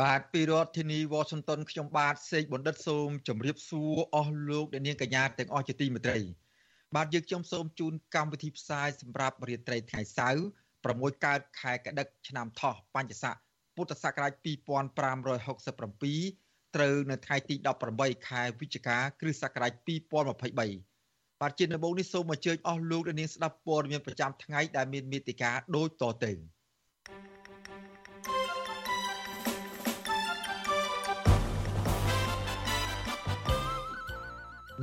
បាទពីរដ្ឋធានី Washington ខ្ញុំបាទសេកបណ្ឌិតសូមជម្រាបសួរអស់លោកអ្នកនាងកញ្ញាទាំងអស់ជាទីមេត្រី បាទយើងខ្ញុំសូមជូនកម្មវិធីផ្សាយសម្រាប់រាត្រីថ្ងៃសៅរ៍6កើតខែកដិកឆ្នាំថោះបញ្ញស័កពុទ្ធសករាជ2567ត្រូវនៅថ្ងៃទី18ខែវិច្ឆិកាគ្រិស្តសករាជ2023បាទជាដំបូងនេះសូមអញ្ជើញអស់លោកនាងស្ដាប់ព័ត៌មានប្រចាំថ្ងៃដែលមានមេតិការដូចតទៅ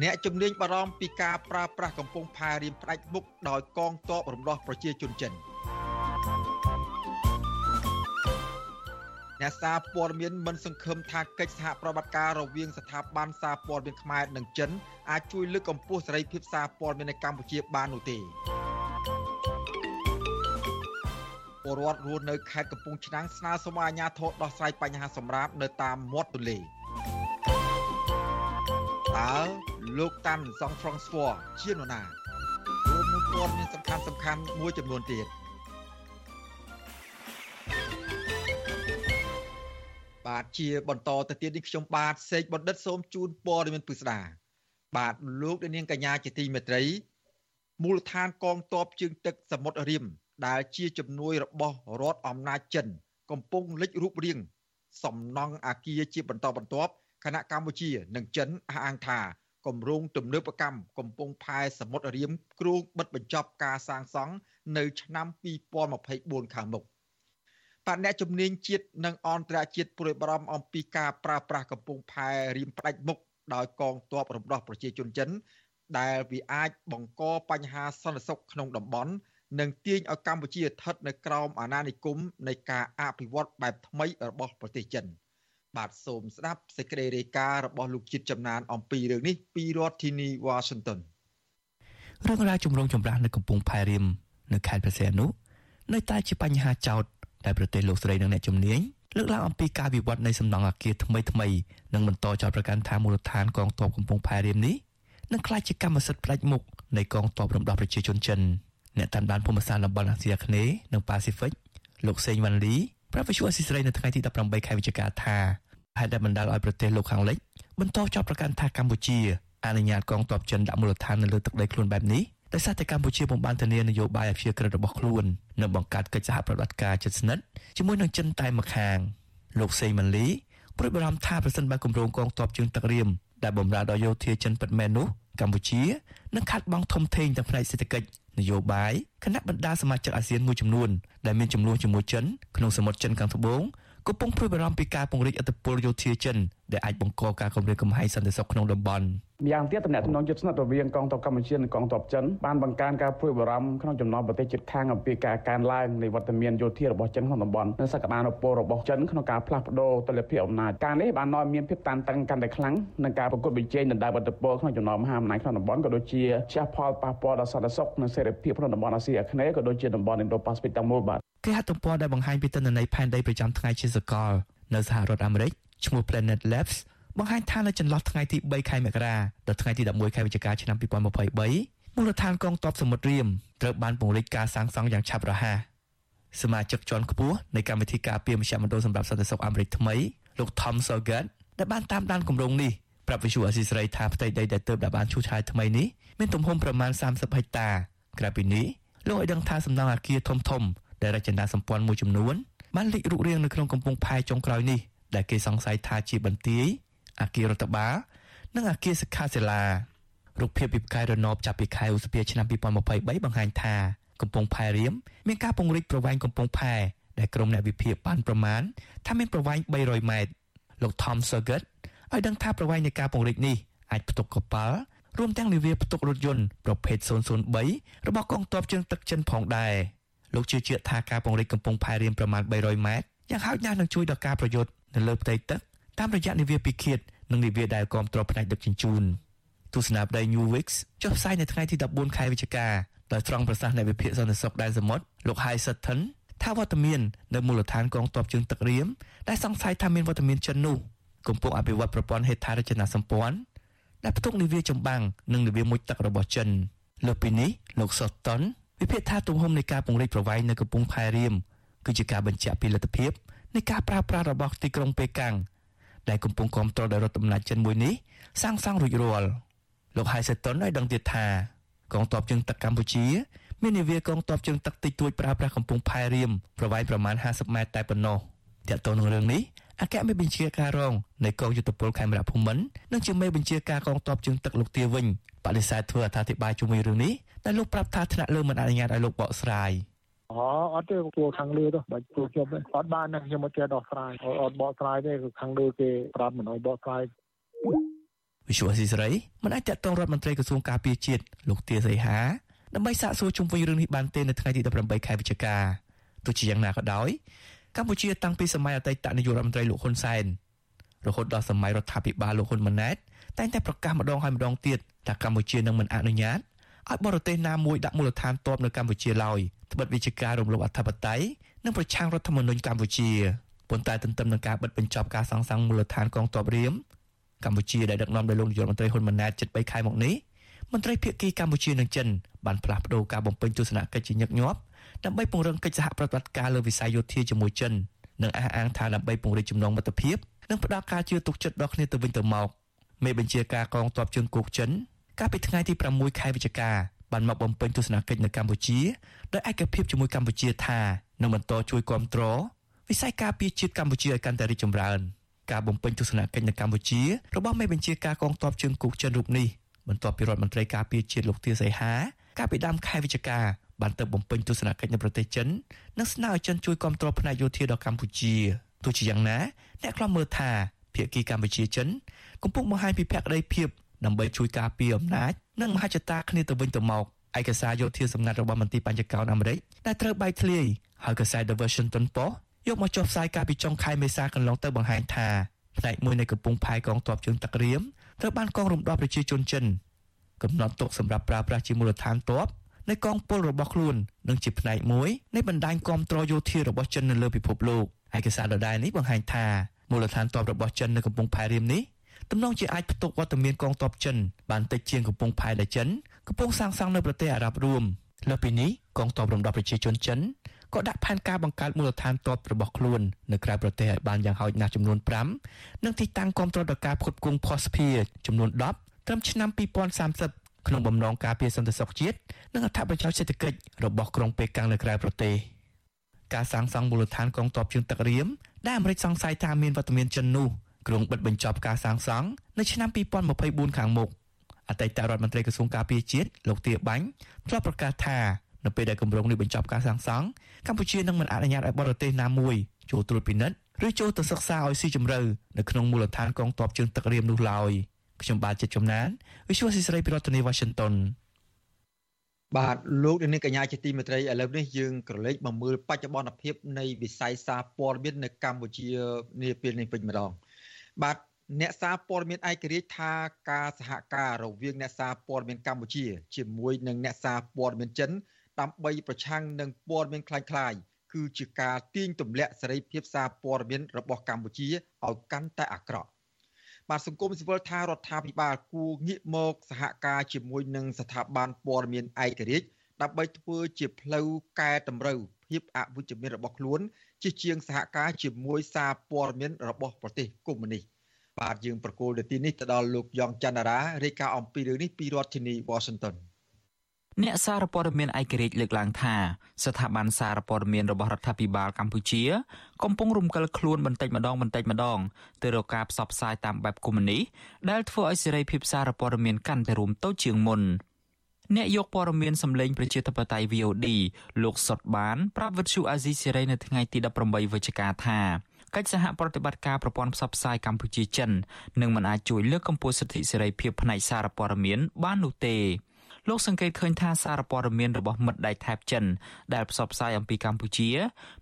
អ្នកជំនាញបារម្ភពីការប្រើប្រាស់កំពង់ផែរៀមផ្ដាច់មុខដោយកងទ័ពរំដោះប្រជាជនចិន។អ្នកសារព័ត៌មានមិនសង្ឃឹមថាកិច្ចសហប្រតិបត្តិការរវាងស្ថាប័នសារព័ត៌មានខ្មែរនិងចិនអាចជួយលើកកម្ពស់សេរីភាពសារព័ត៌មាននៅកម្ពុជាបាននោះទេពលរដ្ឋរស់នៅខេត្តកំពង់ឆ្នាំងស្នើសុំអាជ្ញាធរដោះស្រាយបញ្ហាសម្រាប់នៅតាមមាត់ទន្លេតើ លោកតាន់សង់ហ្វ្រង់ស្វ័រជានរណារួមនឹងព័ត៌មានសំខាន់សំខាន់មួយចំនួនទៀតបាទជាបន្តទៅទៀតនេះខ្ញុំបាទសេកបណ្ឌិតសូមជូនព័ត៌មានពិស្ដាបាទលោកនាងកញ្ញាជាទីមេត្រីមូលដ្ឋានកងទ័ពជើងទឹកសមុទ្ររៀមដែលជាជំនួយរបស់រដ្ឋអំណាចចិន កំពុងលេចរូបរាង សំណង់អាគារជាបន្តបន្ទាប់គណៈកម្ពុជា និងចិនអះអាងថា គម្រោងទំនើបកម្មកំពុងផែសមុទ្ររៀមគ្រោងបិទបញ្ចប់ការសាងសង់នៅឆ្នាំ2024ខាងមុខ។បអ្នកជំនាញជាតិនិងអន្តរជាតិព្រួយបារម្ភអំពីការប្រើប្រាស់កំពង់ផែរៀមផ្ដាច់មុខដោយកងទ័ពរំដោះប្រជាជនចិន ដែលវាអាចបង្កបញ្ហាសន្តិសុខក្នុងតំបន់និងទាញឲ្យកម្ពុជាស្ថិតនៅក្រោមអាណានិគមនៃការអភិវឌ្ឍបែបថ្មីរបស់ប្រទេសចិន បាទសូមស្ដាប់សេចក្តីរាយការណ៍របស់លោកជាតិចំណានអំពីរឿងនេះពីរដ្ឋធានី Washington រឿងរ៉ាវជំរងចម្រាស់នៅកំពង់ផែរៀមនៅខេត្តព្រះសីហនុនៅតែជាបញ្ហាចោទដែលប្រទេសលោកស្រីនិងអ្នកជំនាញលើកឡើងអំពីការវិវត្តនៃសំណង់អគារថ្មីថ្មីនិងបន្តចោទប្រកាន់ថាមូលដ្ឋានកងទ័ពកំពង់ផែរៀមនេះនឹងក្លាយជាកម្មសិទ្ធិផ្ដាច់មុខនៃកងទ័ពរំដោះប្រជាជនចិនអ្នកតាមដានភូមិសាស្ត្រតំបន់អាស៊ីអាគ្នេយ៍និងប៉ាស៊ីហ្វិកលោកសេងវ៉ាន់លី ប្រាប់វិសុអស៊ីស្រីនៅថ្ងៃទី18ខែវិច្ឆិកាថាហេតុដែលបណ្ដាលឲ្យប្រទេសលោកខាងលិចបន្តចោទប្រកាន់ថាកម្ពុជាអនុញ្ញាតកងទ័ពចិនដាក់មូលដ្ឋាននៅលើទឹកដីខ្លួនបែបនេះដោយសារតែកម្ពុជាពុំបានធានានយោបាយអភិជាក្រិតរបស់ខ្លួននិងបង្កើតកិច្ចសហប្រតិបត្តិការជិតស្និទ្ធជាមួយនឹងចិនតែម្ខាងលោកសេម៉ាន់លីព្រួយបារម្ភថាប្រសិនបើគម្រោងកងទ័ពជើងទឹករៀមដែលបម្រើដល់យោធាចិនពិតមែននោះកម្ពុជានឹងខាត់បងធំធេងទាំងផ្នែកសេដ្ឋកិច្ច នយោបាយគណៈបណ្ដាសមាជិកអាស៊ានមួយចំនួនដែលមានចំនួនជាមួយចិនក្នុងសមុទ្រចិនខាងត្បូង កំពុងព្រួយបារម្ភពីការពង្រីកឥទ្ធិពលយោធាចិនដែលអាចបង្កការគំរាមកំហែងសន្តិសុខក្នុងតំបន់ម្យ៉ាងទៀតតំណែងជិតស្និទ្ធរវាងកងទ័ពកម្ពុជានិងកងទ័ពចិនបានបង្កើនការព្រួយបារម្ភក្នុងចំណោមប្រទេសជិតខាងអំពីការកើនឡើងនៃវត្តមានយោធារបស់ចិនក្នុងតំបន់និងសក្តានុពលរបស់ចិនក្នុងការផ្លាស់ប្ដូរទិដ្ឋភាពអំណាចការនេះបាននាំមានភាពតានតឹងកាន់តែខ្លាំងនឹងការប្រកួតប្រជែងដណ្ដើមឥទ្ធិពលក្នុងចំណោមមហាអំណាចក្នុងតំបន់ក៏ដូចជាជះផលប៉ះពាល់ដល់សន្តិសុខនិងសេរីភាពក្នុងតំបន់អាស៊ីអាគ្នេយ៍ក៏ដូចជាតំបន់ Indo-Pacific ទាំងមូលបាទ គេហទំព័រដែលបង្ហាញពីទិន្នន័យផែនដីប្រចាំថ្ងៃជាសកលនៅសហរដ្ឋអាមេរិកឈ្មោះ Planet Labs បង្ហាញថានៅចន្លោះថ្ងៃទី3ខែមករាដល់ថ្ងៃទី11ខែវិច្ឆិកាឆ្នាំ2023មូលដ្ឋានកងទ័ពសមុទ្ររៀមត្រូវបានពង្រីកការសាងសង់យ៉ាងឆាប់រហ័សសមាជិកជាន់ខ្ពស់នៃកម្មវិធីការពារមជ្ឈមណ្ឌលសម្រាប់សន្តិសុខអាមេរិកថ្មីលោក Tom Sorgat ដែលបានតាមដានគម្រោងនេះប្រាប់វិសុអស៊ីសេរីថាផ្ទៃដីដែលទើបដែលបានឈូសឆាយថ្មីនេះមានទំហំប្រមាណ30ហិកតាក្រៅពីនេះលោកឲ្យដឹងថាសំណង់អគារធំធំ ដែលរចនាសម្ព័ន្ធមួយចំនួនបានលេចរូបរាងនៅក្នុងកំពង់ផែចុងក្រោយនេះដែលគេសង្ស័យថាជាបន្ទាយអគាររដ្ឋបាលនិងអគារសិក្ខាសាលារូបភាពពីផ្កាយរណបចាប់ពីខែឧសភាឆ្នាំ2023បង្ហាញថាកំពង់ផែរៀមមានការពង្រីកប្រវែងកំពង់ផែដែលក្រុមអ្នកវិភាគបានប្រមាណថាមានប្រវែង300ម៉ែត្រលោក Tom Surgut ឲ្យដឹងថាប្រវែងនៃការពង្រីកនេះអាចផ្ទុកកប៉ាល់រួមទាំងនាវាផ្ទុករថយន្តប្រភេទ003របស់កងទ័ពជើងទឹកចិនផងដែរ លោកជឿជាក់ថាការពង្រីកកំពង់ផែរៀមប្រមាណ300ម៉ែត្រយ៉ាងហោចណាស់នឹងជួយដល់ការប្រយុទ្ធនៅលើផ្ទៃទឹកតាមរយៈនាវាពិឃាតនិងនាវាដែលគ្រប់គ្រងផ្នែកដឹកជញ្ជូនទស្សនាបដី New Weeks ចុះផ្សាយនៅថ្ងៃទី14ខែវិច្ឆិកាដោយត្រង់ប្រសាសន៍នៃវិភាគសន្តិសុខដែនសមុទ្រលោក Hai Sutton ថាវត្តមាននៅមូលដ្ឋានកងទ័ពជើងទឹករៀមដែលសង្ស័យថាមានវត្តមានចិននោះកំពុងអភិវឌ្ឍប្រព័ន្ធហេដ្ឋារចនាសម្ព័ន្ធដែលផ្ទុកនាវាចម្បាំងនិងនាវាមុជទឹករបស់ចិនលើពីនេះលោក Sutton វិភាគថាទំហំនៃការពង្រីកប្រវែងនៅកំពង់ផែរៀមគឺជាការបញ្ជាក់ពីលទ្ធភាពនៃការប្រើប្រាស់របស់ទីក្រុងប៉េកាំងដែលកំពុងគ្រប់គ្រងដោយរដ្ឋអំណាចចិនមួយនេះសាងសង់រួចរាល់លោកហៃសេតុនឲ្យដឹងទៀតថាកងទ័ពជើងទឹកកម្ពុជា មាននាវាកងទ័ពជើងទឹកតិចតួចប្រើប្រាស់កំពង់ផែរៀមប្រវែងប្រមាណ50ម៉ែត្រតែប៉ុណ្ណោះទាក់ទងនឹងរឿងនេះអគ្គមេបញ្ជាការរងនៃកងយុទ្ធពលខេមរៈភូមិន្ទនិងជាមេបញ្ជាការកងទ័ពជើងទឹកលោកទាវិញបដិសេធធ្វើអត្ថាធិប្បាយជាមួយរឿងនេះ តែលោកប្រាប់ថាថ្នាក់លើមិនអនុញ្ញាតឲ្យលោកបកស្រាយអូអត់ទេគួរខាងលើទៅបាច់គួរខ្ញុំអត់បានណាខ្ញុំអត់ចេះដោះស្រាយអត់បកស្រាយទេគឺខាងលើគេប្រាប់មិនឲ្យបកស្រាយវិសុវស៊ីស្រីមិនអាចតតងរដ្ឋមន្ត្រីក្រសួងការពារជាតិលោកទាសីហាដើម្បីសាកសួរជុំវិញរឿងនេះបានទេនៅថ្ងៃទី18ខែវិច្ឆិកាទោះជាយ៉ាងណាក៏ដោយកម្ពុជាតាំងពីសម័យអតីតនាយករដ្ឋមន្ត្រីលោកហ៊ុនសែនរហូតដល់សម័យរដ្ឋាភិបាលលោកហ៊ុនម៉ាណែតតែងតែប្រកាសម្ដងហើយម្ដងទៀតថាកម្ពុជានឹងមិនអនុញ្ញាត ឲ្យបរទេសណាមួយដាក់មូលដ្ឋានទ័ពនៅកម្ពុជាឡើយត្បិតវិជាការរំលោភអធិបតេយ្យនិងប្រឆាំងរដ្ឋធម្មនុញ្ញកម្ពុជាប៉ុន្តែទន្ទឹមនឹងការបិទបញ្ចប់ការសាងសង់មូលដ្ឋានកងទ័ពរៀមកម្ពុជាដែលដឹកនាំដោយលោកនាយករដ្ឋមន្ត្រីហ៊ុនម៉ាណែតជិត3ខែមកនេះមន្ត្រីភាគីកម្ពុជានិងចិនបានផ្លាស់ប្តូរការបំពេញទស្សនកិច្ចជាញឹកញាប់ដើម្បីពង្រឹងកិច្ចសហប្រតិបត្តិការលើវិស័យយោធាជាមួយចិននិងអះអាងថាដើម្បីពង្រីកចំណងមិត្តភាពនិងផ្តល់ការជឿទុកចិត្តដល់គ្នាទៅវិញទៅមកមេបញ្ជាការកងទ័ពជើងគោកចិន កាលពីថ្ងៃទី6ខែវិច្ឆិកាបានមកបំពេញទស្សនកិច្ចនៅកម្ពុជាដោយឯកភាពជាមួយកម្ពុជាថានឹងបន្តជួយគ្រប់គ្រងវិស័យការពារជាតិកម្ពុជាឲ្យកាន់តែរីកចម្រើនការបំពេញទស្សនកិច្ចនៅកម្ពុជារបស់មេបញ្ជាការកងទ័ពជើងគោកចិនរូបនេះបន្ទាប់ពីរដ្ឋមន្ត្រីការពារជាតិលោកទាសីហាកាលពីដើមខែវិច្ឆិកាបានទៅបំពេញទស្សនកិច្ចនៅប្រទេសចិននិងស្នើឲ្យចិនជួយគ្រប់គ្រងផ្នែកយោធាដល់កម្ពុជាទោះជាយ៉ាងណាអ្នកខ្លំមើលថាភាគីកម្ពុជាចិនកំពុងបង្ហាញពីភក្តីភាព ដើម្បីជួយការពារអំណាចនិងមហិច្ឆតាគ្នាទៅវិញទៅមកឯកសារយោធាសម្ងាត់របស់មន្ទីរបញ្ចកោណអាមេរិកដែលត្រូវបែកធ្លាយហើយកសែត The Washington Post យកមកចុះផ្សាយកាលពីចុងខែមេសាកន្លងទៅបង្ហាញថាផ្នែកមួយនៃកំពង់ផែកងទ័ពជើងទឹករៀមត្រូវបានកងរំដោះប្រជាជនចិនកំណត់ទុកសម្រាប់ប្រើប្រាស់ជាមូលដ្ឋានទ័ពនៃកងពលរបស់ខ្លួននិងជាផ្នែកមួយនៃបណ្ដាញគាំទ្រយោធារបស់ចិននៅលើពិភពលោកឯកសារដដែលនេះបង្ហាញថាមូលដ្ឋានទ័ពរបស់ចិននៅកំពង់ផែរៀមនេះ ទំនងជាអាចផ្ទុកវត្តមានកងទ័ពចិនបានតិចជាងកំពង់ផែដែលចិនកំពុងសាងសង់នៅប្រទេសអារ៉ាប់រួមលើពីនេះកងទ័ពរំដោះប្រជាជនចិនក៏ដាក់ផែនការបង្កើតមូលដ្ឋានទ័ពរបស់ខ្លួននៅក្រៅប្រទេសឲ្យបានយ៉ាងហោចណាស់ចំនួន5និងទីតាំងគ្រប់គ្រងដល់ការផ្គត់ផ្គង់ភស្តុភារចំនួន10ត្រឹមឆ្នាំ2030ក្នុងបំណងការពារសន្តិសុខជាតិនិងអត្ថប្រយោជន៍សេដ្ឋកិច្ចរបស់ក្រុងប៉េកាំងនៅក្រៅប្រទេសការសាងសង់មូលដ្ឋានកងទ័ពជើងទឹករៀមដែលអាមេរិកសង្ស័យថាមានវត្តមានចិននោះ គ្រងបិទបញ្ចប់ការសាងសង់នៅឆ្នាំ2024ខាងមុខអតីតរដ្ឋមន្ត្រីក្រសួងការពារជាតិលោកទាបាញ់ធ្លាប់ប្រកាសថានៅពេលដែលគម្រោងនេះបញ្ចប់ការសាងសង់កម្ពុជានឹងមិនអនុញ្ញាតឲ្យបរទេសណាមួយចូលត្រួតពិនិត្យឬចូលទៅសិក្សាឲ្យស៊ីជម្រៅនៅក្នុងមូលដ្ឋានកងទ័ពជើងទឹករៀមនោះឡើយខ្ញុំបាទចិត្តចំណាន Visual ស៊ីស្រីពីរដ្ឋធានី Washington បាទលោកនាងកញ្ញាជាទីមេត្រីឥឡូវនេះយើងក្រឡេកមកមើលបច្ចុប្បន្នភាពនៃវិស័យសារព័ត៌មាននៅកម្ពុជានាពេលនេះវិញម្ដង បាទអ្នកសារព័ត៌មានឯករាជ្យថាការសហការរវាងអ្នកសារព័ត៌មានកម្ពុជា ជាមួយនឹងអ្នកសារព័ត៌មានចិនដើម្បីប្រឆាំងនឹងព័ត៌មានคล้ายៗគឺជាការទាញទម្លាក់សេរីភាពសារព័ត៌មានរបស់កម្ពុជាឲ្យកាន់តែអាក្រក់បាទសង្គមស៊ីវិលថារដ្ឋាភិបាលគួរងាកមកសហការជាមួយនឹងស្ថាប័នព័ត៌មានឯករាជ្យដើម្បីធ្វើជាផ្លូវកែតម្រូវភាពអវិជ្ជមានរបស់ខ្លួន ជាជាងសហការជាមួយសារព័ត៌មានរបស់ប្រទេសកុម្មុយនីសបាទយើងប្រកូលនាទីនេះទៅដល់លោកយ៉ងច័ន្ទរារាយការណ៍អំពីរឿងនេះពីរដ្ឋធានី Washington អ្នកសារព័ត៌មានឯករាជ្យលើកឡើងថាស្ថាប័នសារព័ត៌មានរបស់រដ្ឋាភិបាលកម្ពុជា កំពុងរំកិលខ្លួនបន្តិចម្ដងបន្តិចម្ដងទៅរកការផ្សព្វផ្សាយតាមបែបកុម្មុយនីសដែលធ្វើឲ្យសេរីភាពសារព័ត៌មានកាន់តែរួមតូចជាងមុន អ្នកយកព័ត៌មានសម្លេងប្រជាធិបតេយ្យ VOD លោកសុតបានប្រាប់វិទ្យុអាស៊ីសេរីនៅថ្ងៃទី18វិច្ឆិកាថាកិច្ចសហប្រតិបត្តិការប្រព័ន្ធផ្សព្វផ្សាយកម្ពុជាចិននឹងមិនអាចជួយលើកកម្ពស់សិទ្ធិសេរីភាពផ្នែកសារព័ត៌មានបាននោះទេ លោកសង្កេតឃើញថាសារព័ត៌មានរបស់មិត្តដៃថៃចិនដែលផ្សព្វផ្សាយអំពីកម្ពុជា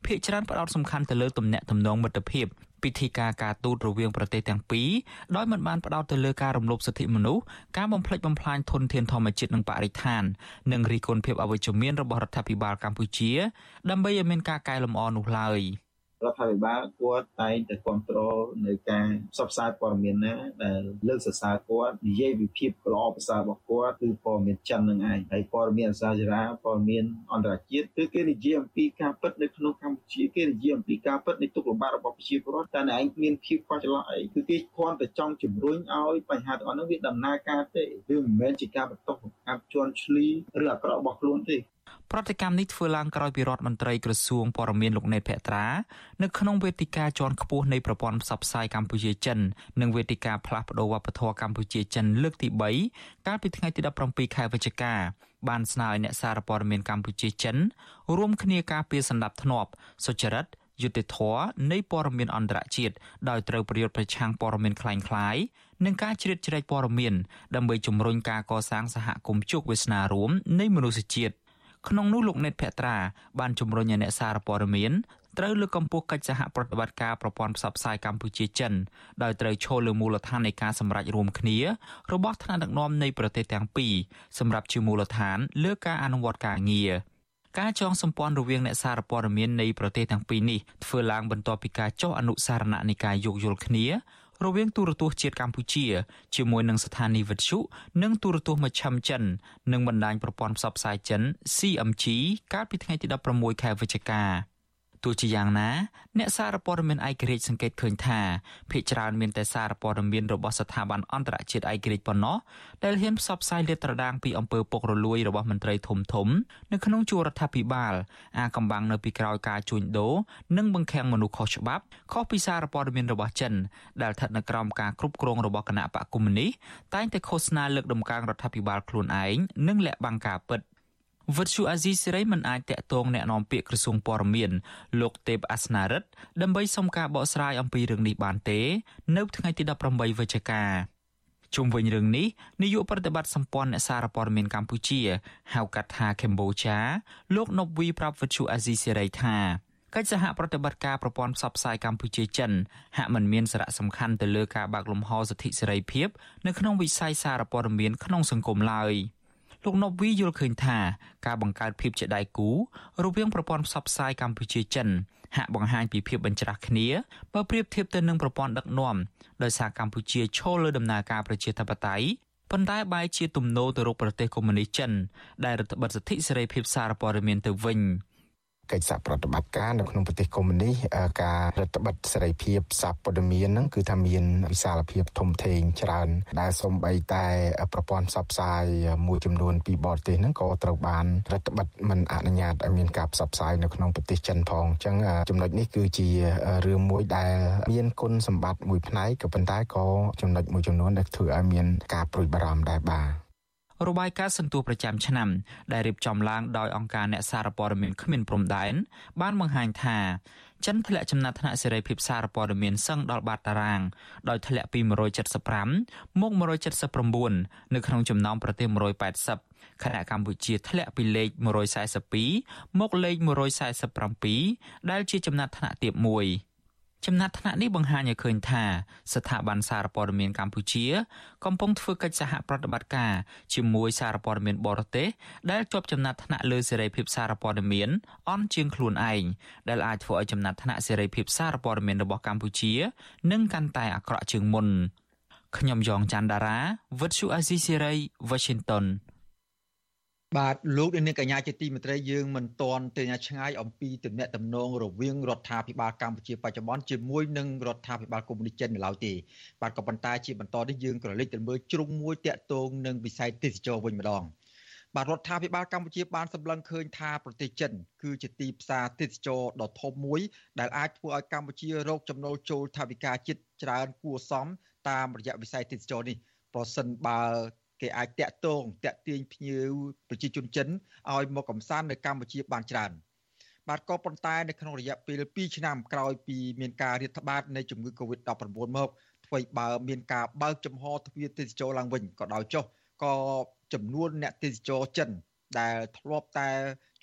ភាគច្រើនផ្ដោតសំខាន់ទៅលើទំនាក់ទំនងមិត្តភាពពិធីការការទូតរវាងប្រទេសទាំងពីរដោយមិនបានផ្ដោតទៅលើការរំលោភសិទ្ធិមនុស្សការបំផ្លិចបំផ្លាញធនធានធម្មជាតិនិងបរិស្ថាននិងរីគុណភាពអវិជ្ជមានរបស់រដ្ឋាភិបាលកម្ពុជាដើម្បីឲ្យមានការកែលម្អនោះឡើយ។ រដ្ឋាភិបាលគាត់តែងតែគ្រប់គ្រងនៅការផ្សព្វផ្សាយព័ត៌មានណាដែលលើកសរសើរគាត់និយាយវិភាគល្អប្រសើររបស់គាត់គឺព័ត៌មានចិននឹងឯងហើយព័ត៌មានអសាចារាព័ត៌មានអន្តរជាតិគឺគេនិយាយអំពីការពិតនៅក្នុងកម្ពុជាគេនិយាយអំពីការពិតនៃទុកលំបាករបស់ប្រជាពលរដ្ឋតែឯងមានភាពខ្វះចន្លោះអីគឺគេគ្រាន់តែចង់ជំរុញឲ្យបញ្ហាទាំងអស់នោះវាដំណើរការទេវាមិនមែនជាការបន្តបង្កាត់ជន់ឈ្លីឬអាក្រក់របស់ខ្លួនទេ ប្រតិកម្មនេះធ្វើឡើងក្រោយពីរដ្ឋមន្ត្រីក្រសួងព័ត៌មានលោកណេតភក្ត្រានៅក្នុងវេទិកាជាន់ខ្ពស់នៃប្រព័ន្ធផ្សព្វផ្សាយកម្ពុជាចិននិងវេទិកាផ្លាស់ប្តូរវប្បធម៌កម្ពុជាចិនលើកទី3កាលពីថ្ងៃទី17ខែវិច្ឆិកាបានស្នើឲ្យអ្នកសារព័ត៌មានកម្ពុជាចិនរួមគ្នាការពារសន្តិភាពសុចរិតយុត្តិធម៌នៃព័ត៌មានអន្តរជាតិដោយត្រូវប្រយុទ្ធប្រឆាំងព័ត៌មានคล้ายៗនិងការជ្រៀតជ្រែកព័ត៌មានដើម្បីជំរុញការកសាងសហគមន៍ជោគវាសនារួមនៃមនុស្សជាតិ ក្នុងនោះលោកណេតភក្ត្រាបានជំរុញឲ្យអ្នកសារព័ត៌មានត្រូវលើកកម្ពស់កិច្ចសហប្រតិបត្តិការប្រព័ន្ធផ្សព្វផ្សាយកម្ពុជាចិនដោយត្រូវឈលលើមូលដ្ឋាននៃការសម្រេចរួមគ្នារបស់ថ្នាក់ដឹកនាំនៃប្រទេសទាំងពីរសម្រាប់ជាមូលដ្ឋានលើការអនុវត្តការងារការចងសម្ព័ន្ធរវាងអ្នកសារព័ត៌មាននៃប្រទេសទាំងពីរនេះធ្វើឡើងបន្ទាប់ពីការចុះអនុសារណៈនៃការយោគយល់គ្នា រវាងទូរទស្សន៍ជាតិកម្ពុជាជាមួយនឹងស្ថានីយ៍វិទ្យុនិងទូរទស្សន៍មជ្ឈិមចិននិងបណ្ដាញប្រព័ន្ធផ្សព្វផ្សាយចិន CMG កាលពីថ្ងៃទី16ខែវិច្ឆិកា ទោះជាយ៉ាងណាអ្នកសារព័ត៌មានឯករាជ្យសង្កេតឃើញថាភាគច្រើនមានតែសារព័ត៌មានរបស់ស្ថាប័នអន្តរជាតិឯករាជ្យប៉ុណ្ណោះដែលហ៊ានផ្សព្វផ្សាយលាតត្រដាងពីអំពើពុករលួយរបស់មន្ត្រីធំធំនៅក្នុងជួររដ្ឋាភិបាលអាកំបាំងនៅពីក្រោយការជួញដូរនិងបង្ខាំងមនុស្សខុសច្បាប់ខុសពីសារព័ត៌មានរបស់ចិនដែលស្ថិតនៅក្រោមការគ្រប់គ្រងរបស់គណៈបកកុម្មុយនីសតែងតែឃោសនាលើកដំកើងរដ្ឋាភិបាលខ្លួនឯងនិងលាក់បាំងការពិត។ វិទ្យុអាស៊ីសេរីមិនអាចតាក់ទងแนะនាំពាក្យក្រសួងព័ត៌មានលោកទេពអាសនារិទ្ធដើម្បីសុំការបកស្រាយអំពីរឿងនេះបានទេ នៅថ្ងៃទី18វិច្ឆិកាជុំវិញរឿងនេះនាយកប្រតិបត្តិសម្ព័ន្ធអ្នកសារព័ត៌មានកម្ពុជាហៅកាត់ថាកម្ពុជាលោកណប់វីប្រាប់វិទ្យុអាស៊ីសេរីថាកិច្ចសហប្រតិបត្តិការប្រព័ន្ធផ្សព្វផ្សាយកម្ពុជាចិនហាក់មិនមានសារៈសំខាន់ទៅលើការបើកលំហសិទ្ធិសេរីភាពនៅក្នុងវិស័យសារព័ត៌មានក្នុងសង្គមឡើយ។ លោកណប់វីយល់ឃើញថាការបង្កើតភាពជាដៃគូរវាងប្រព័ន្ធផ្សព្វផ្សាយកម្ពុជាចិនហាក់បង្ហាញពីភាពបញ្ច្រាស់គ្នាបើប្រៀបធៀបទៅនឹងប្រព័ន្ធដឹកនាំដោយសារកម្ពុជាឈលលើដំណើរការប្រជាធិបតេយ្យប៉ុន្តែបែរជាទំនោរទៅរកប្រទេសកុម្មុយនីសចិនដែលរដ្ឋបិទសិទ្ធិសេរីភាពសារព័ត៌មានទៅវិញ។ កិច្ចសហប្រតិបត្តិការនៅក្នុងប្រទេសកុម្មុយនីសការរដ្ឋបិទសេរីភាពសារព័ត៌មានហ្នឹងគឺថាមានវិសាលភាពធំធេងច្រើន ដែលសំបីតែប្រព័ន្ធផ្សព្វផ្សាយមួយចំនួនពីបរទេសហ្នឹងក៏ត្រូវបានរដ្ឋបិទមិនអនុញ្ញាតឲ្យមានការផ្សព្វផ្សាយនៅក្នុងប្រទេសចិនផងអញ្ចឹងចំណុចនេះគឺជារឿងមួយដែលមានគុណសម្បត្តិមួយផ្នែកក៏ប៉ុន្តែក៏ចំណុចមួយចំនួនដែលធ្វើឲ្យមានការព្រួយបារម្ភដែរបាទ របាយការណ៍សន្ទុះប្រចាំឆ្នាំដែលរៀបចំឡើងដោយអង្គការអ្នកសារព័ត៌មានគ្មានព្រំដែនបានបង្ហាញថាចិនធ្លាក់ចំណាត់ថ្នាក់សេរីភាពសារព័ត៌មានសឹងដល់បាតតារាងដោយធ្លាក់ពី175មក179នៅក្នុងចំណោមប្រទេស180ខណៈកម្ពុជាធ្លាក់ពីលេខ142មកលេខ147ដែលជាចំណាត់ថ្នាក់ទាបមួយ។ ចំណាត់ថ្នាក់នេះបង្ហាញឲ្យឃើញថាស្ថាប័នសារព័ត៌មានកម្ពុជា កំពុងធ្វើកិច្ចសហប្រតិបត្តិការជាមួយសារព័ត៌មានបរទេសដែលជាប់ចំណាត់ថ្នាក់លើសេរីភាពសារព័ត៌មានអន់ជាងខ្លួនឯងដែលអាចធ្វើឲ្យចំណាត់ថ្នាក់សេរីភាពសារព័ត៌មានរបស់កម្ពុជានឹងកាន់តែអាក្រក់ជាងមុនខ្ញុំយ៉ងច័ន្ទដារាវិទ្យុអាស៊ីសេរី Washington បាទលោកនាងកញ្ញាជាទីមេត្រីយើងមិនទាន់ទៅឆ្ងាយអំពីទំនាក់ទំនងរវាងរដ្ឋាភិបាលកម្ពុជាបច្ចុប្បន្នជាមួយនឹងរដ្ឋាភិបាលកុម្មុយនីសចិននៅឡើយទេបាទក៏ប៉ុន្តែជាបន្តនេះយើងក៏លេចទៅមើលជ្រុងមួយតាក់ទងនឹងវិស័យទេសចរវិញម្ដងបាទរដ្ឋាភិបាលកម្ពុជាបានសម្លឹងឃើញថាប្រទេសចិន គឺជាទីផ្សារទេសចរដ៏ធំមួយដែលអាចធ្វើឲ្យកម្ពុជារកចំណូលចូលថវិកាជាតិច្រើនគួរសមតាមរយៈវិស័យទេសចរនេះប្រសិនបើ គេអាចតាក់ទងតាក់ទាញភ្ញៀវប្រជាជនចិនឲ្យមកកំសាន្តនៅកម្ពុជាបានច្រើនបាទក៏ប៉ុន្តែនៅក្នុងរយៈពេល2ឆ្នាំក្រោយពីមានការរាតត្បាតនៃជំងឺ Covid-19 មកធ្វើឲ្យបើមានការបើកចំហទ្វារទេសចរឡើងវិញក៏ដោយចុះក៏ចំនួនអ្នកទេសចរចិន ដែលធ្លាប់តែ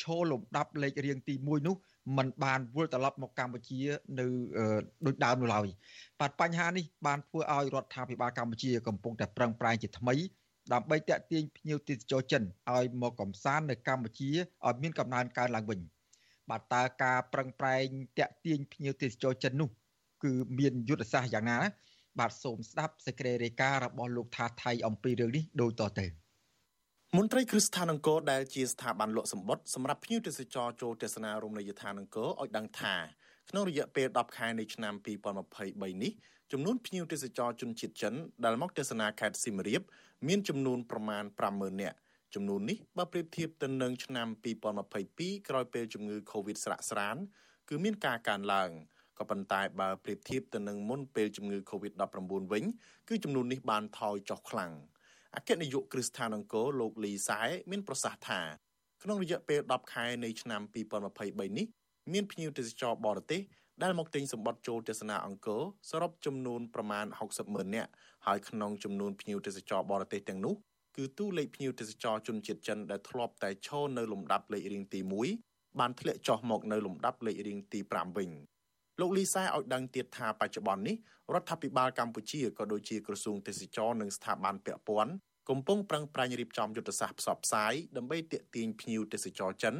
ឈរលំដាប់លេខរៀងទី1នោះมันបានវិលត្រឡប់មកកម្ពុជានៅដូចដើមនោះឡើយបាទបញ្ហានេះបានធ្វើឲ្យរដ្ឋាភិបាលកម្ពុជាកំពុងតែប្រឹងប្រែងជាថ្មី ដើម្បីតាក់ទាញភ្ញៀវទេសចរចិនឲ្យមកកំសាន្តនៅកម្ពុជាឲ្យមានកំណើនកើនឡើងវិញបាទតើការប្រឹងប្រែងតាក់ទាញភ្ញៀវទេសចរចិននោះ គឺមានយុទ្ធសាស្ត្រយ៉ាងណា បាទសូមស្ដាប់សេចក្តីរាយការណ៍របស់លោកថាថៃអំពីរឿងនេះដូចតទៅមន្ត្រីគ្រឹះស្ថានអង្គរដែលជាស្ថាប័នលក់សម្បត្តិសម្រាប់ភ្ញៀវទេសចរចូលទស្សនារមណីយដ្ឋានអង្គរឲ្យដឹងថា ក្នុងរយៈពេល10ខែនៃឆ្នាំ2023នេះចំនួនភ្ញៀវទេសចរជនជាតិចិនដែលមកទស្សនាខេត្តសៀមរាប មានចំនួនប្រមាណ50000នាក់ចំនួននេះបើប្រៀបធៀបទៅនឹងឆ្នាំ2022ក្រោយពេលជំងឺ Covid ស្រាក់ស្រានគឺមានការកើនឡើងក៏ប៉ុន្តែបើប្រៀបធៀបទៅនឹងមុនពេលជំងឺ Covid-19 វិញគឺចំនួននេះបានថយចុះខ្លាំងអគ្គនាយកគ្រឹះស្ថានអង្គរលោកលីសែមានប្រសាសន៍ថាក្នុងរយៈពេល10ខែនៃឆ្នាំ2023នេះ មានភ្ញៀវទេសចរបរទេសដែលមកទិញសម្បត្តិចូលទស្សនាអង្គរសរុបចំនួនប្រមាណ60ម៉ឺននាក់ហើយក្នុងចំនួនភ្ញៀវទេសចរបរទេសទាំងនោះគឺតួលេខភ្ញៀវទេសចរជនជាតិចិនដែលធ្លាប់តែឈរនៅលំដាប់លេខរៀងទី1បានធ្លាក់ចុះមកនៅលំដាប់លេខរៀងទី5វិញលោកលីសែឲ្យដឹងទៀតថាបច្ចុប្បន្ននេះរដ្ឋាភិបាលកម្ពុជាក៏ដូចជាក្រសួងទេសចរនិងស្ថាប័នពាក់ព័ន្ធកំពុងប្រឹងប្រែងរៀបចំយុទ្ធសាស្ត្រផ្សព្វផ្សាយដើម្បីទាក់ទាញភ្ញៀវទេសចរចិន